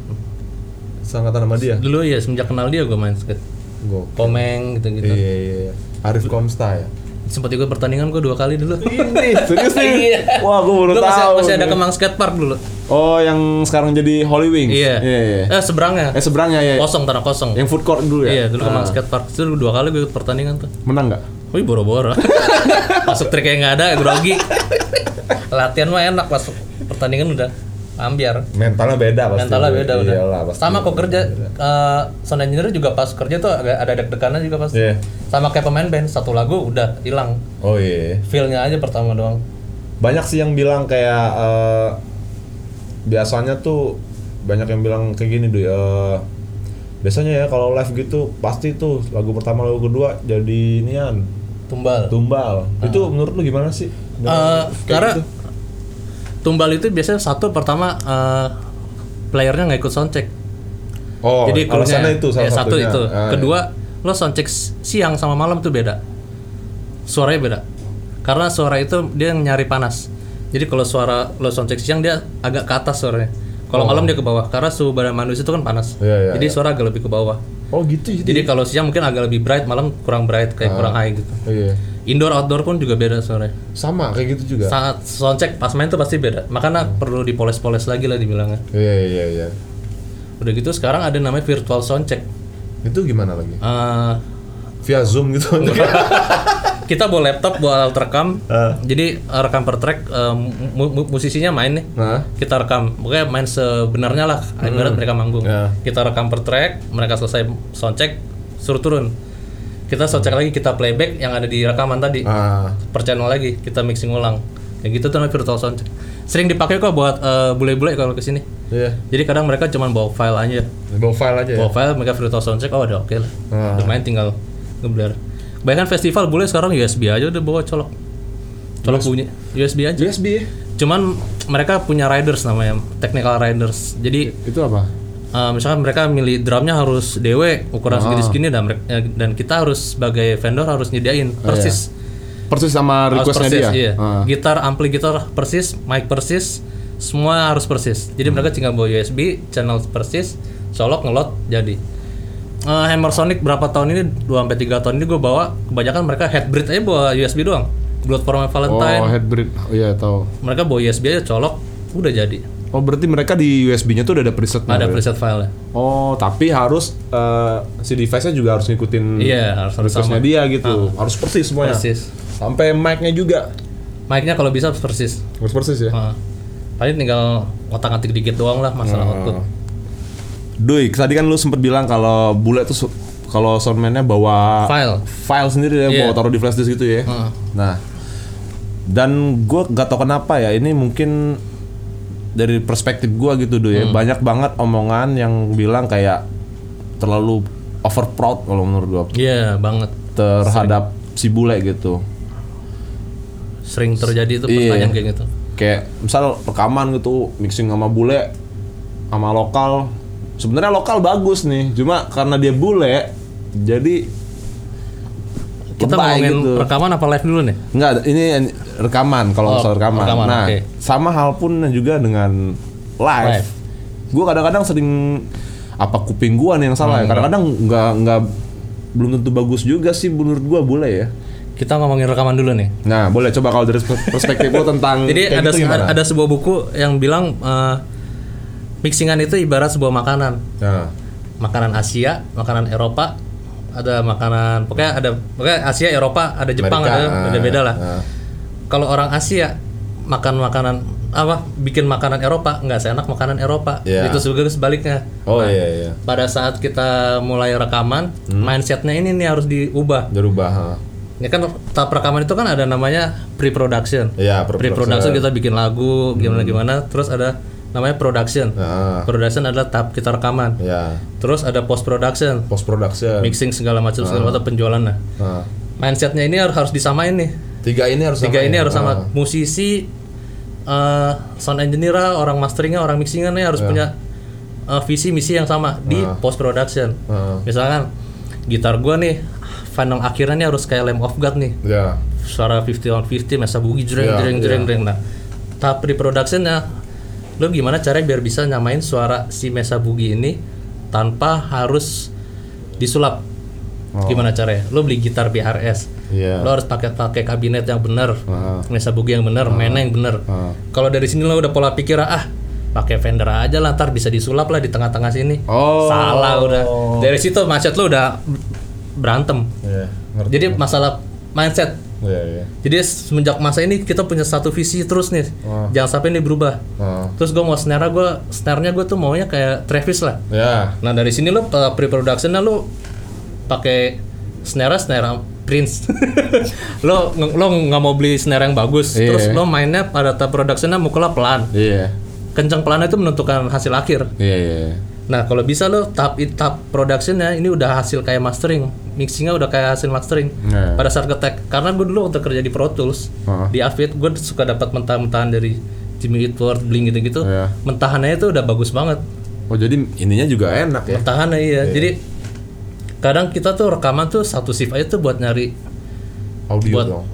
Sangkatan sama dia? Dulu ya semenjak kenal dia gue main skate. Gua. Komeng gitu-gitu. Iya, iya, iya. Arif Komsta ya. Sempat ikut pertandingan gue dua kali dulu. Ini serius nih? Iya. Wah, gua baru Dulu masih, tahu. masih ada. Kemang Skate Park dulu. Oh, yang sekarang jadi Holy Wings. Iya. Iya, iya. Eh seberangnya. Eh seberangnya ya. Kosong tanah kosong. Yang food court dulu ya? Iya, dulu Kemang Ah. Skate Park. Itu dua kali gue ikut pertandingan tuh. Menang nggak? Wih boro-boro. Masuk trik yang nggak ada, grogi. Latihan mah enak pas pertandingan udah ambiar. Mentalnya beda pasti. Mentalnya beda udah. Iyalah, pasti. Sama kok kerja eh sound engineer juga pas kerja tuh agak ada deg-degannya juga pas. Iya. Sama kayak pemain band, satu lagu udah hilang. Oh iya. Feel-nya aja pertama doang. Banyak sih yang bilang kayak eh, biasanya tuh banyak yang bilang kayak gini deh. eh, biasanya ya kalau live gitu pasti tuh lagu pertama lagu kedua jadi nian Tumbal. tumbal. Itu menurut lu gimana sih? Kayak karena gitu. Tumbal itu biasanya satu pertama eh, playernya nggak ikut soundcheck. Oh, Jadi alasannya krunya- itu salah ya, satu itu. Ah, Kedua, lo soundcheck siang sama malam tuh beda. Suaranya beda. Karena suara itu dia yang nyari panas. Jadi kalau suara lo soundcheck siang dia agak ke atas suaranya. Kalau malam dia ke bawah karena suhu badan manusia itu kan panas. Oh. Iya, iya, Jadi suara agak lebih ke bawah. Oh gitu gitu. Jadi kalau siang mungkin agak lebih bright, malam kurang bright kayak kurang high gitu. Oh, iya. Indoor outdoor pun juga beda suaranya. Sama kayak gitu juga. Saat soundcheck pas main tuh pasti beda. Makanya perlu dipoles-poles lagi lah dibilangnya. Iya iya iya. Udah gitu sekarang ada namanya virtual soundcheck. Itu gimana lagi? Eh, Via Zoom gitu. kita bawa laptop bawa alat rekam Eh. jadi eh, rekam per track eh, mu- mu- musisinya main nih nah, kita rekam pokoknya main sebenarnya lah ibarat mereka manggung Ya. kita rekam per track mereka selesai soundcheck suruh turun kita soundcheck lagi kita playback yang ada di rekaman tadi ah, per channel lagi kita mixing ulang kayak gitu tuh namanya virtual soundcheck sering dipakai kok buat eh, bule-bule kalau ke sini iya. jadi kadang mereka cuma bawa file aja Bawa file aja ya. bawa file mereka virtual soundcheck oh udah oke lah Ah. udah main tinggal ngebler Bahkan festival boleh sekarang USB aja udah bawa colok. Colok bunyi USB aja. USB ya? Cuman mereka punya riders namanya, technical riders. Jadi Itu apa? Eh, misalkan mereka milih drumnya harus DW ukuran segini-segini dan mereka- eh, dan kita harus sebagai vendor harus nyediain persis. Persis sama requestnya dia. iya. Ah. Gitar, ampli gitar persis, mic persis, semua harus persis. Jadi Hmm. mereka tinggal bawa USB, channel persis, colok, ngelot, jadi. Eh, Hammer Sonic berapa tahun ini 2 sampai 3 tahun ini gue bawa kebanyakan mereka headbreed aja bawa USB doang. Blood for my Valentine. Oh, headbreed. Oh, iya, tahu. Mereka bawa USB aja colok, udah jadi. Oh, berarti mereka di USB-nya tuh udah ada presetnya. Ada ya? preset file Oh, tapi harus eh, si device-nya juga harus ngikutin Iya, harus harus requestnya sama. dia gitu. Harus persis semuanya. Persis. Sampai mic-nya juga Mic-nya kalau bisa persis. harus persis ya. Nah, paling tinggal ngotak-ngatik dikit doang lah masalah output. Dui, tadi kan lu sempet bilang kalau bule tuh kalau soundman-nya bawa File. file sendiri ya, Iya. bawa taruh di flash disk gitu ya. Heeh. Nah, dan gue gak tau kenapa ya, ini mungkin dari perspektif gua gitu Dui ya, banyak banget omongan yang bilang kayak terlalu over proud kalau menurut gua Iya, banget. terhadap si bule gitu. Sering terjadi itu Iya. pertanyaan kayak gitu. Kayak misal rekaman gitu, mixing sama bule sama lokal. Sebenarnya lokal bagus nih, cuma karena dia bule jadi Kita lebay ngomongin gitu. rekaman apa live dulu nih? Enggak, ini rekaman kalau Oh, soal rekaman. rekaman, nah, oke. sama hal pun juga dengan live. Live. Gue kadang-kadang sering apa kuping gua nih yang salah Hmm, ya. Kadang-kadang nggak nggak belum tentu bagus juga sih menurut gua bule ya. Kita ngomongin rekaman dulu nih. Nah, boleh coba kalau dari perspektif lo tentang Jadi kayak ada gitu gimana? ada sebuah buku yang bilang eh, mixingan itu ibarat sebuah makanan. Nah, Makanan Asia, makanan Eropa, ada makanan pokoknya ada pokoknya Asia, Eropa, ada Jepang, Amerika, ada ah, beda-beda lah. ah. Kalau orang Asia makan makanan apa bikin makanan Eropa nggak seenak makanan Eropa Iya. itu juga sebaliknya Oh iya iya. pada saat kita mulai rekaman Hmm. mindsetnya ini nih harus diubah Berubah. ha. Ya kan tahap rekaman itu kan ada namanya pre-production. Iya, pre-production. Pre-production kita bikin lagu gimana gimana, terus ada namanya production. Nah, Production adalah tahap kita rekaman. ya. Terus ada post production, Post production. mixing segala macam segala macam penjualan nah. Nah, Mindsetnya ini harus harus disamain nih. tiga ini harus Tiga sama ini ya? harus Ah. sama. Musisi, eh, sound engineer, orang masteringnya, orang mixingannya harus punya eh, visi misi yang sama di post production. Ah. Misalkan gitar gua nih final akhirnya nih harus kayak Lamb of God nih Ya. suara 50 on 50 masa bugi jreng Iya, jreng iya. jreng jreng nah tahap pre-productionnya lo gimana caranya biar bisa nyamain suara si mesa bugi ini tanpa harus disulap gimana caranya lo beli gitar Oh. Iya. lo harus pakai pakai kabinet yang benar Ah. mesa bugi yang benar mainnya yang benar Ah. kalau dari sini lo udah pola pikir ah pakai Fender aja lah ntar bisa disulap lah di tengah-tengah sini Oh. salah udah dari situ mindset lo udah berantem Iya, ngerti. jadi masalah mindset Iya, iya. jadi semenjak masa ini kita punya satu visi terus nih. Oh. Jangan sampai ini berubah. Ah. Terus gue mau snare gue, snare-nya gue tuh maunya kayak Travis lah. Ya. Nah dari sini lo uh, pre-productionnya lo pakai snare snare Prince. lo lo nggak mau beli snare yang bagus. Iya. Terus lo mainnya pada tahap productionnya mukulnya pelan. Iya. Kencang pelan itu menentukan hasil akhir. Iya, iya. Nah kalau bisa lo tahap tahap productionnya ini udah hasil kayak mastering, mixingnya udah kayak hasil mastering. Nah. Pada saat ngetek, karena gue dulu untuk kerja di Pro Tools Heeh. di Avid, gue suka dapat mentah-mentahan dari Jimmy Eat World, Bling gitu-gitu. Iya. Mentahannya itu udah bagus banget. Oh jadi ininya juga enak ya. Bertahan iya. Jadi kadang kita tuh rekaman tuh satu shift aja tuh buat nyari Audio Buat- dong.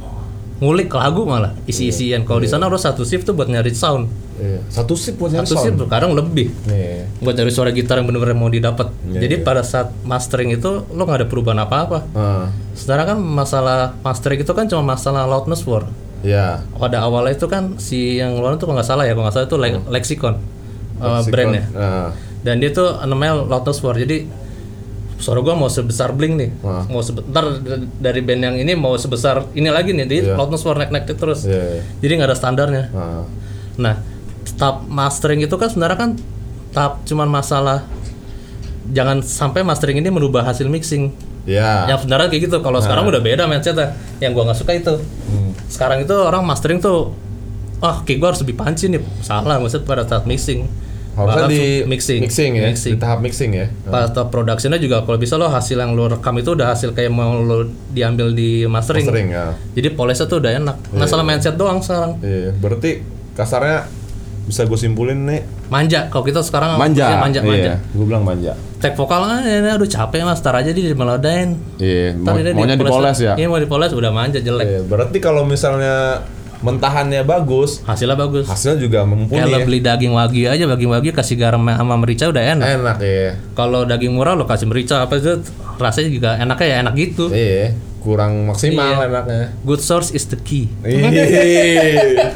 ngulik lagu malah isi-isian. Kalau di sana harus satu shift tuh buat nyari sound. Iya. Satu sip buat nyari Satu sound. kadang lebih. Iya. buat cari suara gitar yang bener-bener mau didapat. Iya, Jadi iya. pada saat mastering itu lo nggak ada perubahan apa-apa. Sementara kan masalah mastering itu kan cuma masalah loudness war. ya. Pada awalnya itu kan si yang luar itu kalau nggak salah ya, kalau nggak salah itu Le- Lexicon, uh, brandnya. Ah, Dan dia tuh namanya loudness war. Jadi suara gua mau sebesar Blink nih, Wah. mau sebentar dari band yang ini mau sebesar ini lagi nih. Jadi Iya. loudness war naik-naik terus. iya. iya. Jadi nggak ada standarnya. Ah, Nah, tahap mastering itu kan sebenarnya kan tahap cuman masalah jangan sampai mastering ini merubah hasil mixing. ya. Yang sebenarnya kayak gitu. Kalau sekarang udah beda mindsetnya. Yang gua nggak suka itu. Hmm. Sekarang itu orang mastering tuh ah kayak gua harus lebih panci nih. Salah maksud pada tahap mixing. Harusnya di mixing. mixing ya, Mixing. di tahap mixing ya. Pada tahap productionnya juga kalau bisa lo hasil yang lo rekam itu udah hasil kayak mau lo diambil di mastering. Sering ya. Jadi polesnya tuh udah enak. Masalah mindset doang sekarang. Iya, berarti kasarnya bisa gue simpulin nih Manja. Kalau kita sekarang manja. ya, manja, manja. Iya, gue bilang manja. Tag vokal ah ini aduh capek mas, tar aja di melodain. Iya, mau, Ntar ini maunya dipoles ya. Iya mau dipoles udah manja jelek. Iya, berarti kalau misalnya mentahannya bagus, Hasilnya bagus. hasilnya juga mumpuni lo ya. beli daging wagyu aja, daging wagyu kasih garam sama merica udah enak. Enak ya. Kalau daging murah lo kasih merica apa itu rasanya juga enaknya ya enak gitu. Iya, kurang maksimal Iya. enaknya. Good source is the key. Iya.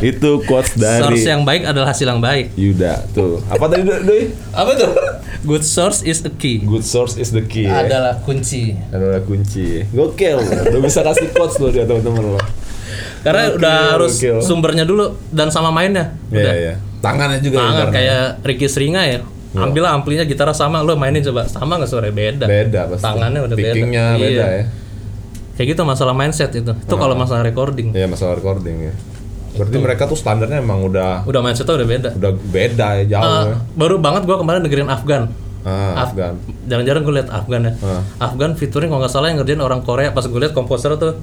Itu quotes Source dari yang baik adalah hasil yang baik. Yuda tuh. Apa tadi Doi? Apa tuh? Good source is the key. Good source is the key. ya. Adalah kunci. adalah kunci. Gokil. Udah bisa kasih quotes loh dia teman-teman lo. Karena Gokil, udah harus gokil. sumbernya dulu dan sama mainnya. Iya, Udah. iya. Tangannya juga Tangan ibaratnya. kayak Ricky Seringa ya. Ambil lah amplinya gitar sama lo mainin coba sama nggak suara beda. beda pasti. Tangannya udah beda. Pickingnya Iya. beda ya. Kayak gitu masalah mindset itu. Itu kalau masalah recording. Iya, masalah recording ya. Berarti mereka tuh standarnya emang udah Udah mindsetnya udah beda. udah beda ya jauh Ah, ya. baru banget gua kemarin dengerin Afgan. Ah, Af- Afgan. Jarang-jarang gue liat Afgan ya. Ah. Afgan featuring kalau nggak salah yang ngerjain orang Korea. Pas gue liat komposer tuh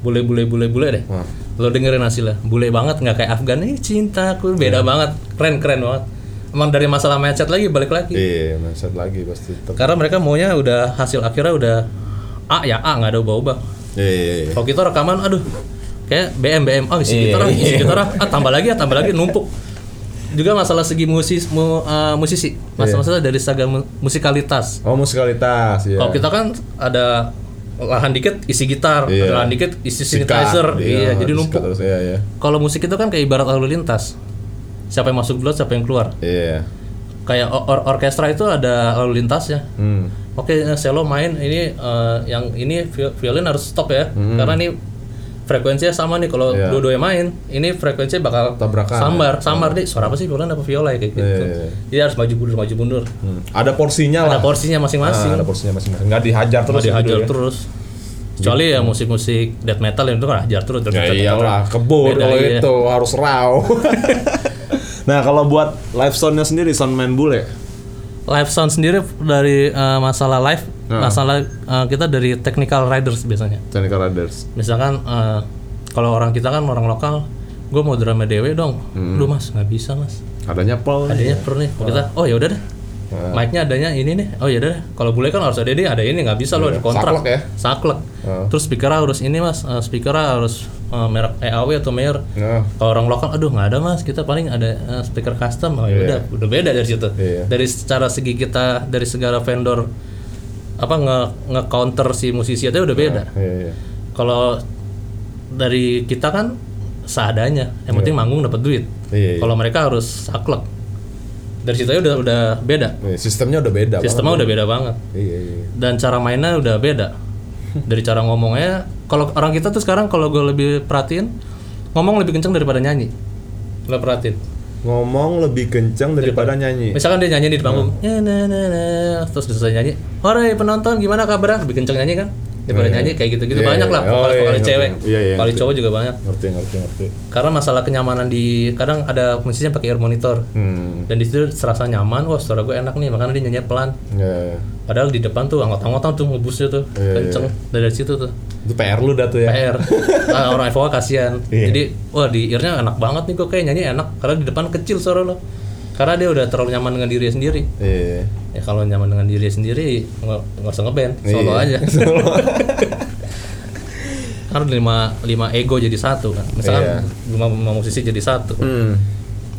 bule bule bule bule deh. Ah. Lo dengerin hasilnya, bule banget nggak kayak Afgan nih cintaku beda banget, keren keren banget. Emang dari masalah mindset lagi balik lagi. Iya, mindset lagi pasti. Karena mereka maunya udah hasil akhirnya udah A ya A nggak ada ubah-ubah. Iya, iya, iya. Kalau kita rekaman, aduh, kayak BM BM, oh isi Iya, gitar, ah, isi iya. gitar, ah, ah, tambah lagi, ah, tambah lagi, numpuk. Juga masalah segi musis, mu, uh, musisi, masalah-masalah dari saga mu- musikalitas. Oh, musikalitas ya. Kalau kita kan ada lahan dikit isi gitar, Iya. ada lahan dikit isi synthesizer, iya, jadi disikat numpuk. Terus, iya, iya. Kalau musik itu kan kayak ibarat lalu lintas. Siapa yang masuk duluan, siapa yang keluar. Iya. Kayak or- or- orkestra itu ada lalu lintasnya. Hmm. Oke, eh, selo main ini eh, yang ini vi- violin harus stop ya, karena ini frekuensinya sama nih. Kalau Iya. dua-duanya main, ini frekuensinya bakal Tabrakan, sambar, sambar nih. Suara apa sih violin apa viola ya kayak gitu. Iya, iya, iya. Jadi harus maju mundur, maju mundur. Hmm. Ada porsinya lah. Ada porsinya masing-masing. Ah, ada porsinya masing-masing. Nggak dihajar terus. Terus dihajar gitu ya. terus. Kecuali ya musik-musik death metal yang itu kan hajar terus. Ya iyalah, kebur kalau iya. itu harus raw. nah, kalau buat live soundnya sendiri soundman bule. Live sound sendiri dari eh, masalah live, Nah. masalah eh, kita dari technical riders biasanya. Technical Riders. misalkan eh, kalau orang kita kan orang lokal gue mau drama dewe dong Hmm. Duh mas nggak bisa mas Adanya Paul. adanya nih Kalau kita oh ya udah deh Ah. mic-nya adanya ini nih oh ya udah deh kalau boleh kan harus ada ini ada ini nggak bisa loh Iya, di kontrak saklek ya? saklek Ah. terus speaker harus ini mas Eh, speaker harus eh, merek EAW atau Mayer Nah, kalau orang lokal aduh nggak ada mas. Kita paling ada eh, speaker custom. Oh ya udah udah beda dari situ. Iya. dari secara segi kita dari segala vendor apa nge nge counter si musisi itu udah beda. iya, iya. kalau dari kita kan seadanya. Yang penting manggung dapat duit. Iya, iya. kalau mereka harus saklek. Dari situ aja udah udah beda. Iya, sistemnya udah beda. sistemnya udah beda banget. Banget. Iya, iya. dan cara mainnya udah beda. Dari cara ngomongnya kalau orang kita tuh sekarang kalau gue lebih perhatiin ngomong lebih kenceng daripada nyanyi. Lo perhatiin? Ngomong lebih kencang daripada nyanyi. misalkan dia nyanyi di panggung ya, na, na, na, terus selesai nyanyi Hore penonton gimana kabar lebih kenceng nyanyi kan daripada Iya. nyanyi kayak gitu-gitu Iya, banyak iya. lah Oh, iya, vokalis ngerti. cewek Iya, iya, vokalis ngerti. cowok juga banyak Ngerti, ngerti, ngerti. karena masalah kenyamanan di kadang ada musisinya pakai ear monitor Hmm. dan di situ serasa nyaman wah suara gue enak nih makanya dia nyanyi pelan ya. padahal di depan tuh anggot-anggotan tuh ngebusnya tuh Iya, kenceng dari situ tuh Itu PR lu dah tuh ya. PR Nah, orang FOA kasihan Iya. jadi wah di earnya enak banget nih kok kayak nyanyi enak karena di depan kecil suara lo karena dia udah terlalu nyaman dengan diri sendiri Iya. ya kalau nyaman dengan diri sendiri nggak usah ngeband solo Iya. aja karena lima lima ego jadi satu kan misalkan Iya. lima, lima musisi jadi satu Hmm.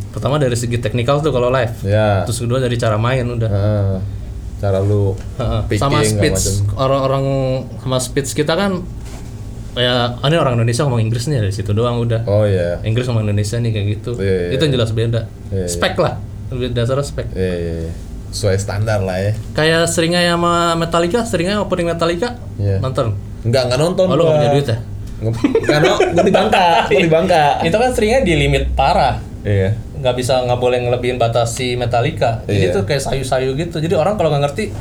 pertama dari segi teknikal tuh kalau live Ya. terus kedua dari cara main udah Heeh. cara lu picking sama speech orang-orang sama speech kita kan ya ini orang Indonesia ngomong Inggris nih dari situ doang udah Oh iya. Inggris sama Indonesia nih kayak gitu Iya, iya, itu yang jelas beda Iya, iya. spek lah lebih dasar spek Iya, iya, iya. Sesuai standar lah ya. kayak seringnya sama Metallica seringnya opening Metallica Iya. nonton Enggak, enggak nonton oh lu gak punya duit ya Enggak, no, gua di Bangka, gua di Bangka. itu kan seringnya di limit parah Iya. nggak bisa nggak boleh ngelebihin batas si Metallica jadi Iya. tuh kayak sayu-sayu gitu jadi orang kalau nggak ngerti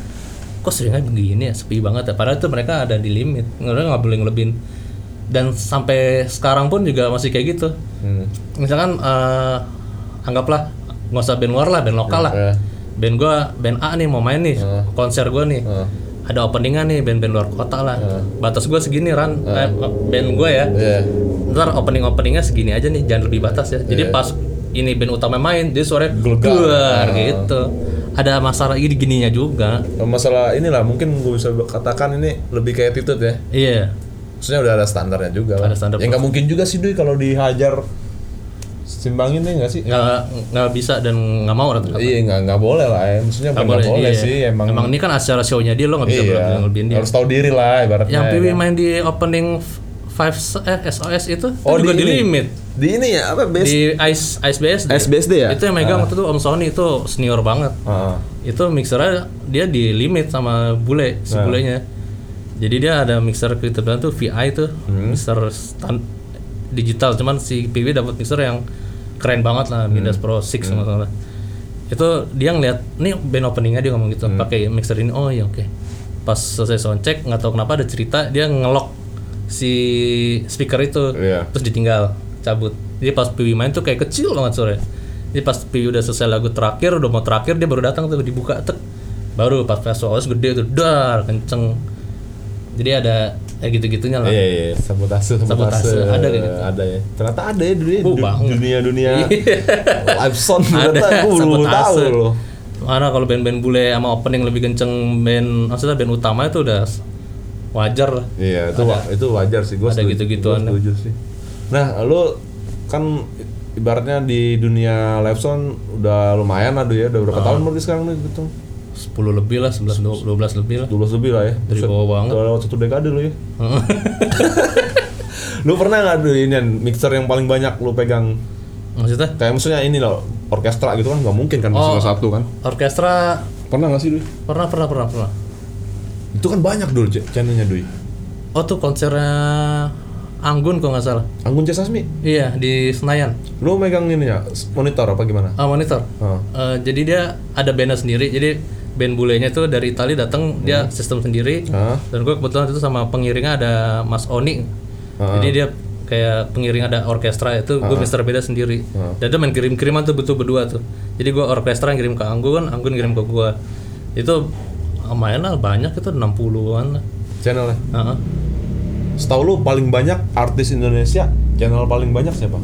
kok seringnya begini ya sepi banget ya padahal tuh mereka ada di limit nggak nggak boleh ngelebihin dan sampai sekarang pun juga masih kayak gitu Hmm. misalkan eh, anggaplah nggak usah band luar lah band lokal lah. Iya. band gua band A nih mau main nih konser gua nih. Heeh. ada openingan nih band-band luar kota lah. Batas gua segini ran. Eh, band gua ya. Iya. ntar opening openingnya segini aja nih jangan lebih batas ya. Jadi pas ini band utama main dia suaranya Gelegar. gelegar gitu. Ada masalah ini gininya juga. Masalah inilah mungkin gue bisa katakan ini lebih kayak attitude ya. iya. Maksudnya udah ada standarnya juga. Ada standar Ya nggak mungkin juga sih Dui kalau dihajar simbangin nih nggak sih? nggak nggak bisa dan nggak mau rata-rata Iya nggak nggak boleh lah ya. Maksudnya nggak nggak boleh, iya. sih emang. emang ini kan acara show-nya dia lo nggak bisa iya. dia Harus tahu diri lah ibaratnya. yang ya Piwi kan? main di opening Five eh, SOS itu Oh, itu juga di di, limit Di ini ya apa best? di Ice Ice BSD. SBSD ya? Itu yang megang waktu itu Om Sony itu senior banget. Ah. Itu mixernya dia di limit sama bule si Nah. bulenya. Jadi dia ada mixer bilang tuh VI tuh Hmm. mixer stan- digital cuman si PW dapat mixer yang keren banget lah Midas Hmm. Pro 6 sama sama. Itu dia ngeliat nih band openingnya dia ngomong gitu Hmm. pakai mixer ini oh iya oke. Pas selesai soundcheck nggak tahu kenapa ada cerita dia ngelok si speaker itu Iya. terus ditinggal cabut jadi pas Piwi main tuh kayak kecil banget sore jadi pas Piwi udah selesai lagu terakhir udah mau terakhir dia baru datang tuh dibuka tek baru pas visualis gede tuh dar kenceng jadi ada kayak gitu-gitunya lah Iya iya sabotase Sabotase, ada kayak gitu. Ada ya. Ternyata ada ya dunia Oh, banget. dunia dunia live sound ada ternyata gue belum tahu loh. mana kalau band-band bule sama opening lebih kenceng band maksudnya band utama itu udah wajar lah Iya itu wa- itu wajar sih gue Ada gitu-gituan. setuju sih. Nah lu kan ibaratnya di dunia live sound udah lumayan lah Duy, ya udah Ah. berapa tahun berarti sekarang nih gitu 10 lebih lah 11 12 lebih lah. 12 lebih lah ya. Dari bawah banget. udah lewat satu dekade lu ya. Lu pernah nggak Duy, ini mixer yang paling banyak lu pegang? Maksudnya? Kayak maksudnya ini loh orkestra gitu kan? Nggak mungkin kan Oh. satu kan? orkestra pernah nggak sih Duy? pernah pernah pernah pernah. Itu kan banyak dulu ch- channelnya Duy oh tuh konsernya Anggun kok nggak salah. Anggun C. Sasmi? Iya di Senayan. Lu megang ini ya monitor apa gimana? Ah monitor. Oh. Eh, jadi dia ada bandnya sendiri. Jadi band bulenya tuh dari Itali datang dia sistem sendiri. Ah. dan gue kebetulan itu sama pengiringnya ada Mas Oni. Ah. jadi dia kayak pengiring ada orkestra itu gue mister beda sendiri. Dan dia main kirim kiriman tuh betul berdua tuh. Jadi gue orkestra yang kirim ke Anggun Anggun kirim ke gue itu lumayan lah banyak itu 60-an lah. Channelnya Heeh. Setahu lu paling banyak artis Indonesia channel paling banyak siapa?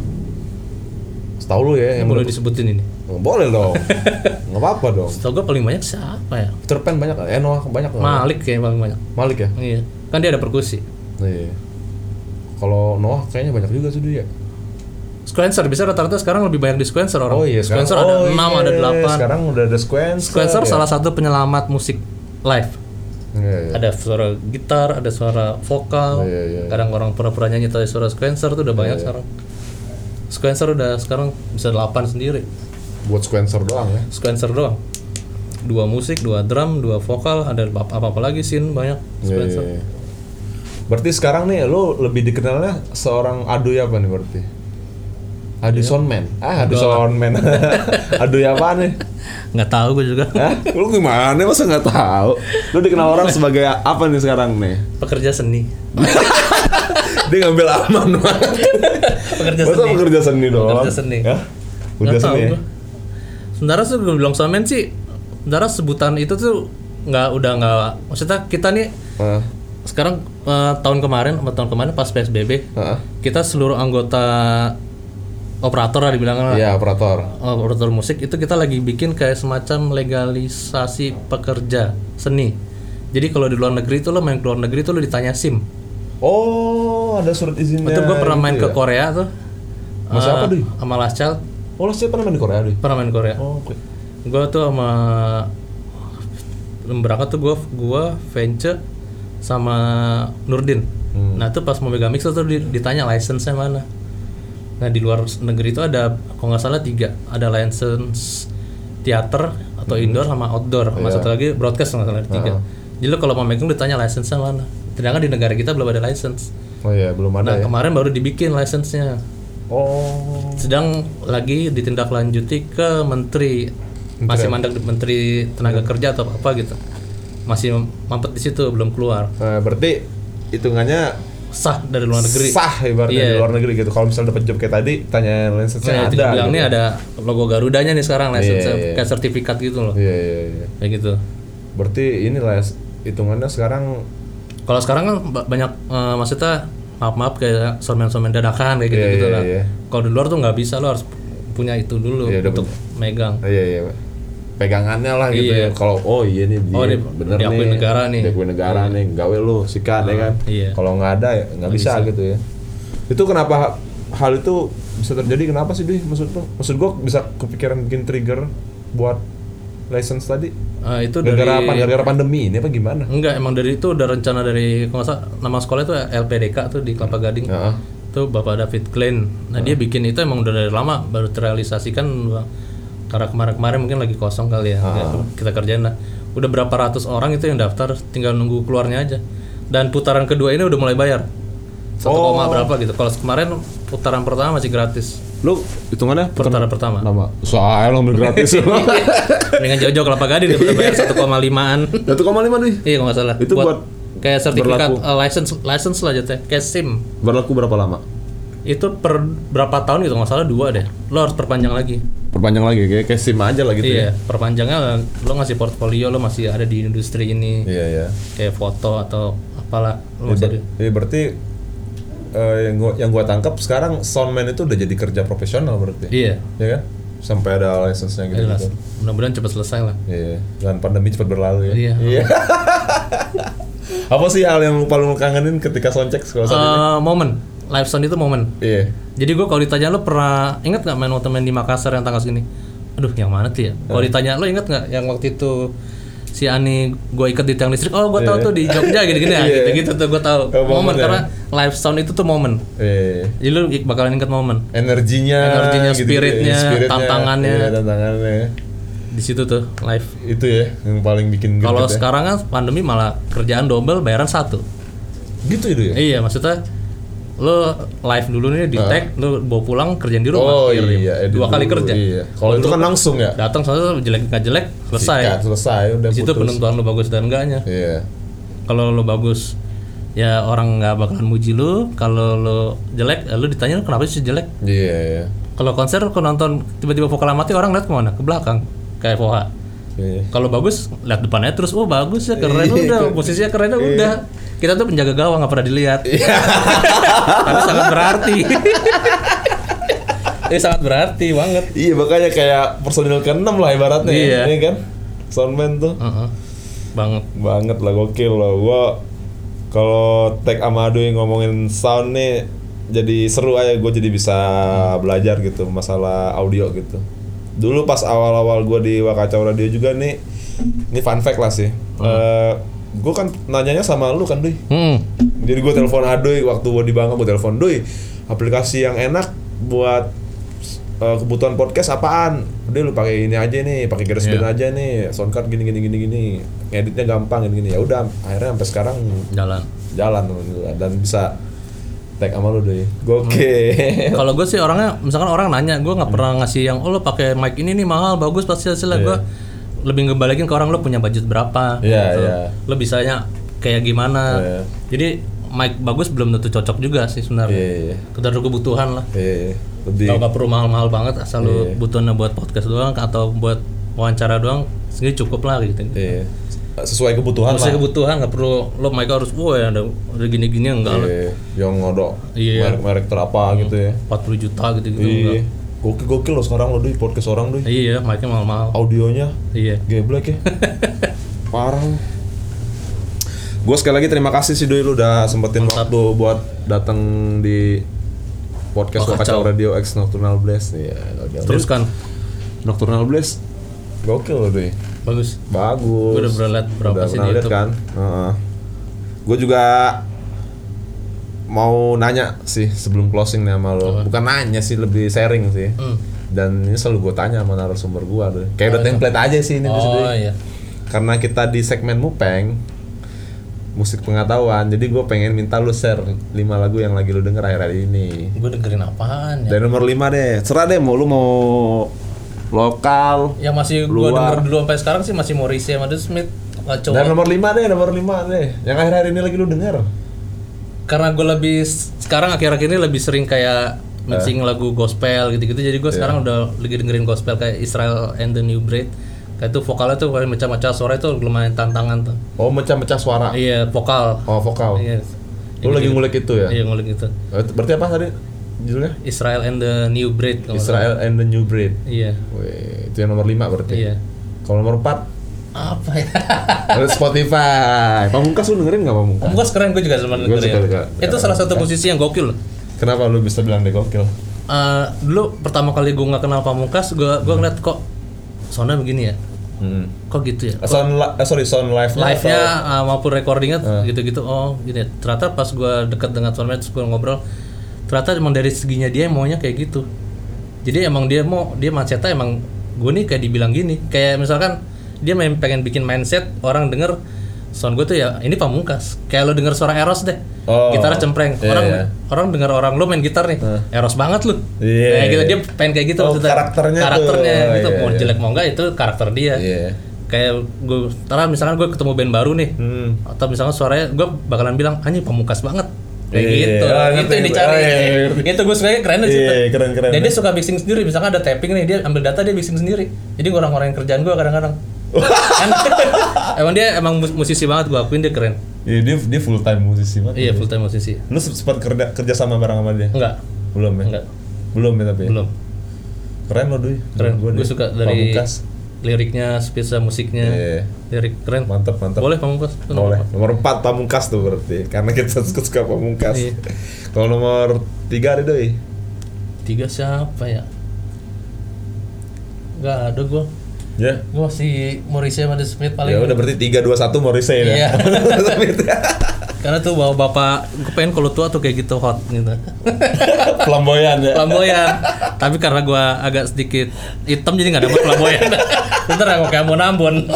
Setahu lu ya yang boleh disebutin ini Nggak boleh dong. Nggak apa-apa dong. Setahu gue paling banyak siapa ya Peter Pan banyak? Eh Noah banyak? Malik kayak paling banyak Malik ya? iya kan dia ada perkusi Iya. Kalau Noah kayaknya banyak juga tuh dia. Sequencer bisa rata-rata sekarang lebih banyak di sequencer orang. Oh iya sekarang. Sequencer ada oh, 6, iya, ada 8. Sekarang udah ada sequencer. Sequencer ya? salah satu penyelamat musik live. Iya, iya. Ada suara gitar, ada suara vokal. Oh, iya, iya. Kadang orang pura-pura nyanyi tapi suara sequencer tuh udah banyak sekarang. Sequencer udah sekarang bisa 8 sendiri. Buat sequencer doang ya. Sequencer doang. Dua musik, dua drum, dua vokal, ada apa-apa lagi scene banyak Iya, sequencer. iya, iya. Berarti sekarang nih lu lebih dikenalnya seorang Aduy apa nih berarti? Adu Soundman. Ah, Adu. Soundman. Aduy apa nih? Nggak tahu gue juga. Hah? Lu gimana masa nggak tahu? Lu dikenal orang sebagai apa nih sekarang nih? Pekerja seni. Dia ngambil aman banget. Pekerja Masa seni. pekerja seni doang? Pekerja seni. Ya? Udah seni ya? Sementara sih gue bilang soundman sih, sementara sebutan itu tuh nggak udah nggak maksudnya kita nih Heeh. sekarang eh, tahun kemarin sama tahun kemarin pas PSBB Heeh. kita seluruh anggota operator lah dibilang lah. Iya, operator. Oh, operator musik itu kita lagi bikin kayak semacam legalisasi pekerja seni. Jadi kalau di luar negeri itu lo main ke luar negeri itu lo ditanya SIM. Oh, ada surat izinnya. Itu gue pernah main gitu ke ya? Korea tuh. Mas Eh, apa, Duy? Sama Last Child. Oh, lo siapa pernah main di Korea, Duy? Pernah main Korea. Oh, oke. Gue tuh sama berangkat tuh gue gua Vence sama Nurdin. Hmm. Nah tuh pas mau megang mixer tuh di- ditanya license-nya mana. Nah di luar negeri itu ada kalau nggak salah tiga, ada license teater atau indoor sama outdoor, sama Hmm. Iya. satu lagi broadcast nggak salah tiga. Jadi lo kalau mau megang ditanya license-nya mana. Sedangkan di negara kita belum ada license. Oh iya, belum ada Nah ya. kemarin baru dibikin license-nya. Oh. Sedang lagi ditindaklanjuti ke menteri masih mandek menteri tenaga kerja atau apa gitu. Masih mampet di situ belum keluar. Nah, berarti hitungannya Sah dari luar negeri. sah ibaratnya Iya. di luar negeri gitu. Kalau misalnya dapat job kayak tadi, tanya license-nya Nah, ada. dibilang gitu. nih ada logo Garudanya nih sekarang license Iya, iya. kayak sertifikat gitu loh. Iya, iya, iya. Kayak gitu. Berarti inilah hitungannya sekarang Kalau sekarang kan ba- banyak eh, maksudnya maaf-maaf kayak somen-somen dadakan kayak gitu gitu lah. iya. Kalau di luar tuh nggak bisa lo harus punya itu dulu udah untuk megang. iya iya pegangannya lah gitu Iya. ya. Kalau oh iya nih dia Oh, di- bener diakui nih. negara nih. Diakui negara nih, gawe lu sikat ya kan. iya. Kalau nggak ada ya nggak bisa, gitu ya. Itu kenapa hal itu bisa terjadi kenapa sih Dwi maksud lu? Maksud gua bisa kepikiran bikin trigger buat license tadi Eh, itu gara-gara dari? Gara-gara pandemi ini apa gimana? Enggak, emang dari itu udah rencana dari kalau salah nama sekolah itu LPDK tuh di Kelapa Gading. Heeh. Itu Bapak David Klein. Nah, dia bikin itu emang udah dari lama baru terrealisasikan karena kemarin-kemarin mungkin lagi kosong kali ya. Ya, Kita kerjain lah. Udah berapa ratus orang itu yang daftar tinggal nunggu keluarnya aja. Dan putaran kedua ini udah mulai bayar. Satu Oh. koma berapa gitu. Kalau kemarin putaran pertama masih gratis. Lu hitungannya Putaran pertama. nama soalnya lo ambil gratis Dengan jauh-jauh Kelapa Gading daripada bayar 1,5an. 1,5 nih Iya kalau nggak salah. Itu buat kayak sertifikat berlaku. eh, license license lah jatuhnya kayak SIM. berlaku berapa lama? Itu per berapa tahun gitu nggak salah dua deh. Lo harus perpanjang lagi. Perpanjang lagi kayak kayak SIM aja lah gitu ya. iya, perpanjangnya lo ngasih portfolio lo masih ada di industri ini Iya iya. kayak foto atau apalah lo Ya, ber- ya, berarti eh, yang gua yang gua tangkap sekarang soundman itu udah jadi kerja profesional berarti. Iya, Ya kan? Sampai ada license-nya gitu. jelas. Mudah-mudahan cepat selesai lah. Iya, dan pandemi cepat berlalu ya. Iya. Apa sih hal yang paling lu kangenin ketika soundcheck sekolah saat ini? Eh, momen, live sound itu momen. Iya. Jadi gue kalau ditanya lo pernah inget nggak main waktu main di Makassar yang tanggal segini? Aduh, yang mana tuh ya? Kalau ditanya lo inget nggak yang waktu itu si Ani gue ikat di tiang listrik? Oh, gue tahu tuh di Jogja gini-gini ya, Iya. gitu-gitu tuh gue tahu. Oh, momen ya? karena live sound itu tuh momen. Iya. Jadi lu bakalan inget momen. Energinya, Energinya, gitu-gitu spiritnya, ya, tantangannya. Iya, tantangannya. Di situ tuh live. Itu ya yang paling bikin Kalau ya. sekarang kan pandemi malah kerjaan double, bayaran satu. gitu itu ya. Iya, maksudnya lo live dulu nih di tag, lo bawa pulang kerjaan di rumah. Oh kirim. iya, edit dua kali dulu, kerja. Iya. Kalau itu kan langsung ya. Datang soalnya jelek nggak jelek, selesai. Sikat, selesai udah Di situ putus. penentuan lo bagus dan enggaknya. Iya. Kalau lo bagus, ya orang nggak bakalan muji lo. Kalau lo jelek, ya lo ditanya lo kenapa sih jelek. Iya, iya. Kalau konser, kalau nonton tiba-tiba vokal mati, orang lihat ke mana? Ke belakang, kayak FOH. Iya. Kalau bagus, lihat depannya terus, oh bagus ya, keren Iya. udah, posisinya keren udah. Kita tuh penjaga gawang nggak pernah dilihat. Tapi sangat berarti. Ini sangat berarti banget. Iya makanya kayak personil ke-6 lah ibaratnya Iya. ya kan Soundman tuh Heeh. Banget. banget lah gokil loh gua kalau tag Amado yang ngomongin sound nih jadi seru aja gue jadi bisa belajar gitu masalah audio gitu dulu pas awal-awal gua di Wakacau Radio juga nih ini fun fact lah sih. Eh, gue kan nanyanya sama lu kan Dui Hmm. jadi gue telepon Adoy waktu gue di Bangka gue telepon Doi aplikasi yang enak buat uh, kebutuhan podcast apaan? Udah lu pakai ini aja nih pakai GarageBand aja nih soundcard gini gini gini gini. Editnya gampang gini gini. Ya udah akhirnya sampai sekarang Jalan. jalan dan bisa tag sama lu Doi gokil Kalau gue sih orangnya, misalkan orang nanya, gue nggak pernah ngasih yang, oh lo pakai mic ini nih mahal, bagus pasti hasilnya. Gue lebih ngebalikin ke orang lo punya budget berapa. Iya, gitu. iya. Lo bisanya kayak gimana. Iya. Jadi mic bagus belum tentu cocok juga sih sebenarnya. Iya, iya. Tergantung kebutuhan lah. Eh, lebih Kalau nggak perlu mahal-mahal banget, asal lo Iya. butuhnya buat podcast doang atau buat wawancara doang, segini cukup lah gitu. Iya. Sesuai kebutuhan Maksudnya lah. kebutuhan nggak perlu lo mereka harus wah ada ada gini-gini enggak lah. Iya, yang ngodok Iya. merek-merek terapa gitu ya. 40 juta gitu-gitu Iya. enggak. Gokil gokil loh sekarang lo di podcast orang doi. Iya, mic-nya mahal-mahal. Audionya Iya. geblek ya. Parah. Gue sekali lagi terima kasih sih doi lu udah sempetin waktu buat datang di podcast Oh, kacau. Radio X Nocturnal Blast. Iya, gokil. Teruskan. Nocturnal Blast gokil loh doi. Bagus. Bagus. Gua udah pernah liat berapa Udah sih di YouTube. kan? Gue juga mau nanya sih sebelum closing nih sama lo. Bukan nanya sih, lebih sharing sih. Hmm. Dan ini selalu gue tanya sama narasumber gue deh. Kayak udah template aja sih ini Oh oh, iya. Karena kita di segmen Mupeng musik pengetahuan, jadi gue pengen minta lu share 5 lagu yang lagi lu denger akhir-akhir ini. Gue dengerin apaan ya? Dari nomor 5 deh. Serah deh mau lu mau lokal. Yang masih Luar. denger dulu sampai sekarang sih masih Morrissey sama The Smith. Kacau. Dan nomor 5 deh, nomor 5 deh. Yang akhir-akhir ini lagi lu denger. Karena gue lebih sekarang akhir-akhir ini lebih sering kayak mixing Eh. lagu gospel gitu-gitu. Jadi gue sekarang udah lagi dengerin gospel kayak Israel and the New Breed. Kayak itu vokalnya tuh kayak macam-macam suara itu lumayan tantangan tuh. Oh, mecah-mecah suara. Iya, vokal. Oh, vokal. Iya. Lu lagi ngulik itu ya? Iya, ngulik itu. Berarti apa tadi judulnya? Israel and the New Breed. kalau. Israel and the New Breed. Iya. Wih, itu yang nomor 5 berarti. Iya. Kalau nomor 4 Apa ya? Ada Spotify. Pamungkas lu dengerin nggak Pamungkas? Pamungkas keren gue juga sama dengerin. suka. Itu salah satu posisi yang gokil loh. Kenapa lu bisa bilang dia gokil? Eh, dulu pertama kali gue nggak kenal Pamungkas, gue gue ngeliat kok soundnya begini ya, Hmm. kok gitu ya. Sound li- eh, sorry sound live Live-nya uh, maupun recordingnya Ah. gitu-gitu, oh gini. ya. Ternyata pas gue deket dengan Soundmate, terus gue ngobrol, ternyata emang dari seginya dia maunya kayak gitu. Jadi emang dia mau dia mindsetnya emang gue nih kayak dibilang gini, kayak misalkan dia main, pengen bikin mindset orang denger sound gue tuh ya ini pamungkas kayak lo denger suara Eros deh Oh, gitarnya cempreng iya, orang iya. orang denger orang lo main gitar nih Eros banget lu Iya. kayak gitu dia pengen kayak gitu Oh, maksudnya karakternya tuh. karakternya Oh, gitu iya, mau iya. jelek mau enggak itu karakter dia Iya. kayak gue ntar misalkan gue ketemu band baru nih Hmm. atau misalkan suaranya gue bakalan bilang anjing pamungkas banget kayak Iya, gitu iya. Ah, itu yang dicari oh, iya, iya, ngerti. itu gue suka keren di Iya, situ keren, keren. dan dia suka mixing sendiri misalkan ada tapping nih dia ambil data dia mixing sendiri jadi orang-orang kerjaan gue kadang-kadang Kan? emang dia emang mus- musisi banget gue akuin dia keren Iya, dia dia full time musisi banget. iya full time musisi Lu sempat kerja kerja sama bareng sama dia? enggak Belum ya? enggak Belum ya tapi. belum Keren lo Dui. keren gue suka dari Pamungkas. Liriknya spesa musiknya Iya. lirik keren Mantap, mantap. boleh pamungkas Boleh. nomor Nomor 4 Pamungkas tuh berarti. Karena kita suka, suka Pamungkas. Iya. Kalau nomor 3 ada Doi. tiga siapa ya nggak ada gue Ya. gue masih Morrissey sama The Smith paling Ya udah berarti 3 2 1 Morrissey Iya. ya. karena tuh bawa bapak gue pengen kalau tua tuh kayak gitu hot gitu Flamboyan ya. flamboyan tapi karena gue agak sedikit hitam jadi nggak dapet flamboyan ntar aku kayak mau nambon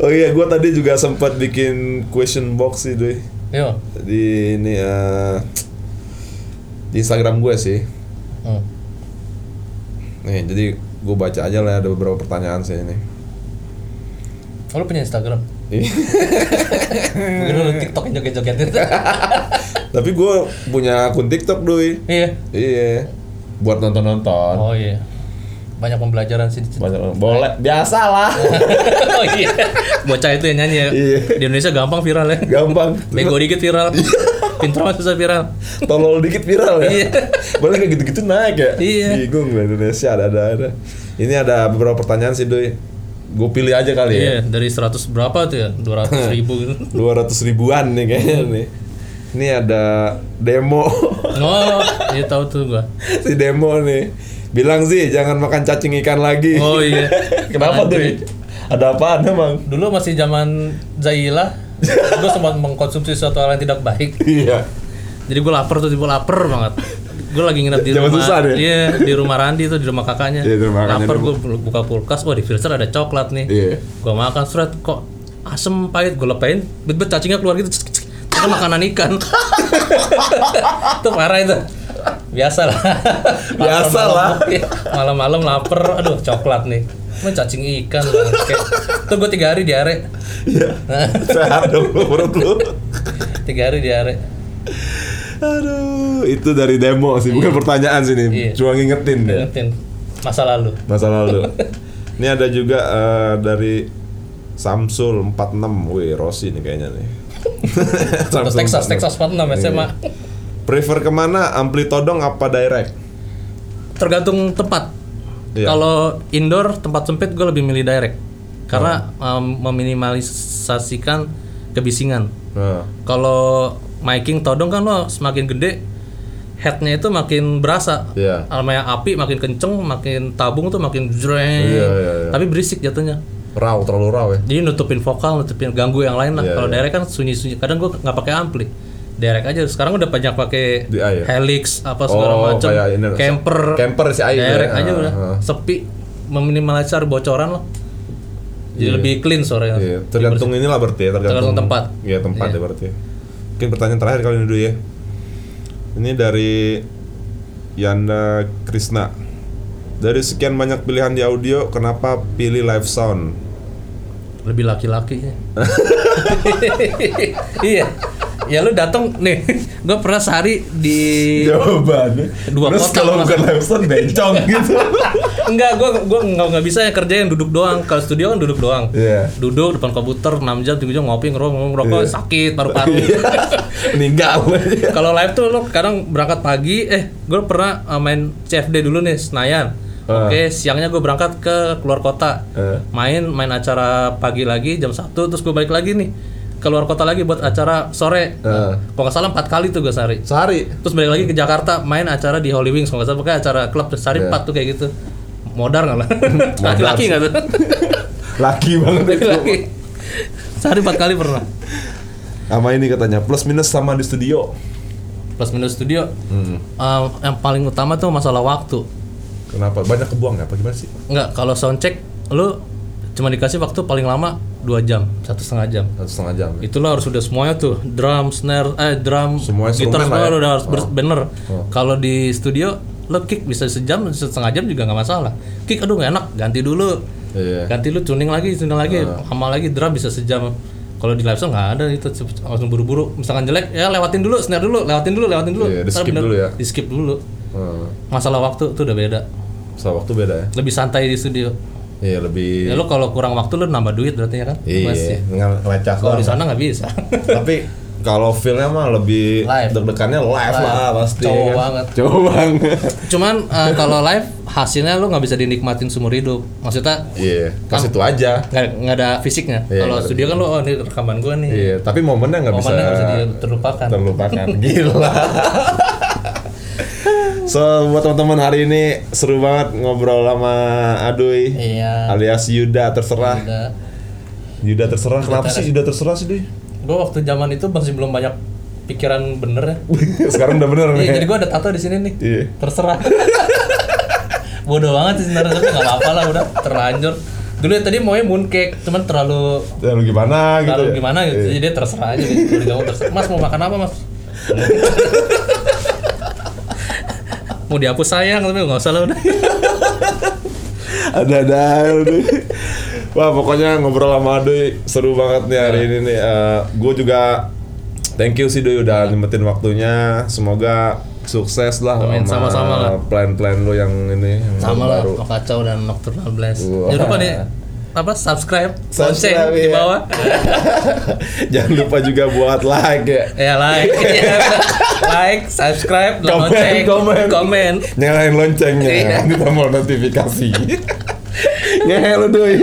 Oh iya, gua tadi juga sempat bikin question box sih, Doi. yo Di ini eh, di Instagram gue sih. hmm. Nih, jadi gue baca aja lah ada beberapa pertanyaan sih ini. Oh, lu punya Instagram Iya. mungkin lu TikTok joget-joget itu Tapi gue punya akun TikTok, Doi. iya Iya. Buat nonton-nonton. oh iya banyak pembelajaran sih. Banyak boleh, biasa lah. oh iya bocah itu yang nyanyi ya Iya. di Indonesia gampang viral ya Gampang. bego dikit viral pintar mah susah viral Tolol dikit viral ya. Iya. Boleh kayak gitu-gitu naik ya. Iya. Bingung lah Indonesia ada ada ada. Ini ada beberapa pertanyaan sih, Doi. Gue pilih aja kali ya. iya dari 100 berapa tuh ya 200 ribu gitu 200 ribuan nih kayaknya nih. Ini ada demo. oh iya tahu tuh gua si demo nih. Bilang sih jangan makan cacing ikan lagi. oh iya Kenapa tuh? Anjir. Ada apaan emang? dulu masih zaman Zaila gue sempat mengkonsumsi sesuatu hal yang tidak baik. Iya. jadi gue lapar tuh tiba lapar banget. Gue lagi nginep di Zaman rumah susah deh. iya di rumah Randi tuh di rumah kakaknya. Iya, di rumah lapar gue buka kulkas wah di freezer ada coklat nih. Iya. gue makan seret kok asem pahit. Gue lepain bet-bet cacingnya keluar gitu itu makanan ikan. Itu parah itu. Biasa lah. Biasa lah. Iya, malam-malam lapar aduh coklat nih Mau cacing ikan bangke. tuh gue tiga hari diare Iya. Sehat dong lu, menurut lu. tiga hari diare Aduh, itu dari demo sih, bukan pertanyaan sih nih. Iya. Cuma ngingetin ya. Ingetin masa lalu Masa lalu. Ini ada juga eh, dari Samsul 46. Wih, Rossi nih kayaknya nih. Samsul Texas 46. Texas 46 SMA. Prefer ke mana? Ampli todong apa direct? Tergantung tempat. Iya. Kalau indoor tempat sempit gue lebih milih direct. Karena um, meminimalisasikan kebisingan. Nah, Kalau miking todong kan lo semakin gede headnya itu makin berasa. Iya. Namanya api makin kenceng, makin tabung tuh makin jreng. Iya, iya, iya. Tapi berisik jatuhnya. raw terlalu raw ya. Jadi nutupin vokal, nutupin ganggu yang lain lah. Iya, Kalau iya. direct kan sunyi-sunyi. Kadang gue nggak pakai ampli. Direct aja. Sekarang udah banyak pakai ya? helix apa segala Oh, macam. Camper. camper si Ai Direct ya. aja Ah, udah. ah. Sepi, meminimalisir bocoran loh. Jadi lebih clean suaranya. Iya, tergantung inilah berarti ya, tergantung, Tergantung tempat. Iya, tempat Iya. ya berarti. Mungkin pertanyaan terakhir kali ini dulu ya. Ini dari Yanda Krisna. Dari sekian banyak pilihan di audio, kenapa pilih live sound? lebih laki-laki ya. iya ya lu datang nih gue pernah sehari di Jawabannya. Dua Terus kota kalau bukan sound bencong gitu. enggak gue gue nggak nggak bisa yang kerja yang duduk doang kalau studio kan duduk doang Iya. duduk depan komputer 6 jam 7 jam ngopi ngerokok ngerokok Iya. sakit paru-paru Meninggal. kalau live tuh lo kadang berangkat pagi eh gue pernah uh, main CFD dulu nih Senayan Ah. Oke, siangnya gue berangkat ke keluar kota. Eh. Main main acara pagi lagi jam 1 terus gue balik lagi nih keluar kota lagi buat acara sore. Eh. Kalau nggak salah empat kali tuh gue sehari. Sehari. Terus balik lagi ke Jakarta main acara di Holy Wings kalau nggak salah pokoknya acara klub sehari Iya. empat tuh kayak gitu. Modar nggak lah? Laki-laki nggak tuh? Laki banget itu. Laki-laki. Sehari empat kali pernah. Sama ini katanya plus minus sama di studio. Plus minus studio. Hmm. eh, yang paling utama tuh masalah waktu. Kenapa? Banyak kebuang nggak? Apa gimana sih? Enggak, kalau sound check lu cuma dikasih waktu paling lama 2 jam, satu setengah jam. Satu setengah jam. ya? Itu lo harus sudah semuanya tuh, drum, snare, eh drum, Semua instrumen gitar semua ya. udah harus Oh. bener. Oh. Kalau di studio lo kick bisa sejam, setengah jam juga nggak masalah. Kick aduh nggak enak, ganti dulu. Iya. Ganti lu tuning lagi, tuning lagi, lama lagi drum bisa sejam. Kalau di live show nggak ada itu langsung buru-buru. Misalkan jelek, ya lewatin dulu, snare dulu, lewatin dulu, lewatin dulu. Iya, di skip bener- dulu ya. Di skip dulu. Hmm. Masalah waktu tuh udah beda. So, waktu beda ya? Lebih santai di studio. Iya lebih. Ya lo kalau kurang waktu lo nambah duit berarti ya kan? Iya. Ngelecah Kalau di sana nggak bisa. Tapi kalau feelnya mah lebih Live. deg-degannya live, Live. lah pasti. Cowok kan? banget. Cowok banget. Cuman eh, kalau live hasilnya lo nggak bisa dinikmatin seumur hidup. Maksudnya Iya, pas itu aja. nggak ada fisiknya. Iya, kalau studio kan lo oh ini rekaman gue nih. Iya, tapi momennya nggak bisa, Momennya nggak bisa terlupakan. terlupakan. Gila. so buat teman-teman hari ini seru banget ngobrol sama Aduy Iya. alias Yuda terserah. Udah. Yuda terserah. Kenapa sih Yuda terserah sih Duy? Gue waktu zaman itu masih belum banyak pikiran bener ya. Sekarang udah bener nih. Iya, jadi gue ada tato di sini nih. Iya. Terserah. Bodoh banget sih sebenarnya tapi nggak apa-apa lah udah terlanjur. Dulu ya tadi maunya mooncake, cuman terlalu Ya, lu gimana gitu? Lalu ya? gimana gitu, Iya. jadi dia terserah aja gitu. Kamu terserah. Mas mau makan apa mas? mau dihapus sayang tapi nggak usah lah udah. Ada-ada udah. Wah pokoknya ngobrol sama Aduy seru banget nih hari ini nih. gue juga thank you sih Duy udah nyempetin waktunya. Semoga sukses lah Amin, sama-sama lah. plan-plan lo yang ini yang Sama lah, baru. kacau dan nocturnal blast. Wah. Jangan lupa nih apa subscribe, lonceng Subscribe, di iya. bawah. Jangan lupa juga buat like ya. ya like, Iya. like, subscribe, Komen, lonceng, komen. komen. Nyalain loncengnya, Iya. nanti tombol notifikasi. Ngehe lu Duy.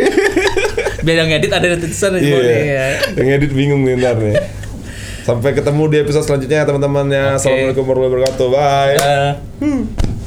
Biar yang edit ada di di Iya. bawah nih, ya. Yang edit bingung nih ntar nih. Sampai ketemu di episode selanjutnya teman-teman ya. Oke. Assalamualaikum warahmatullahi wabarakatuh. Bye. Dah.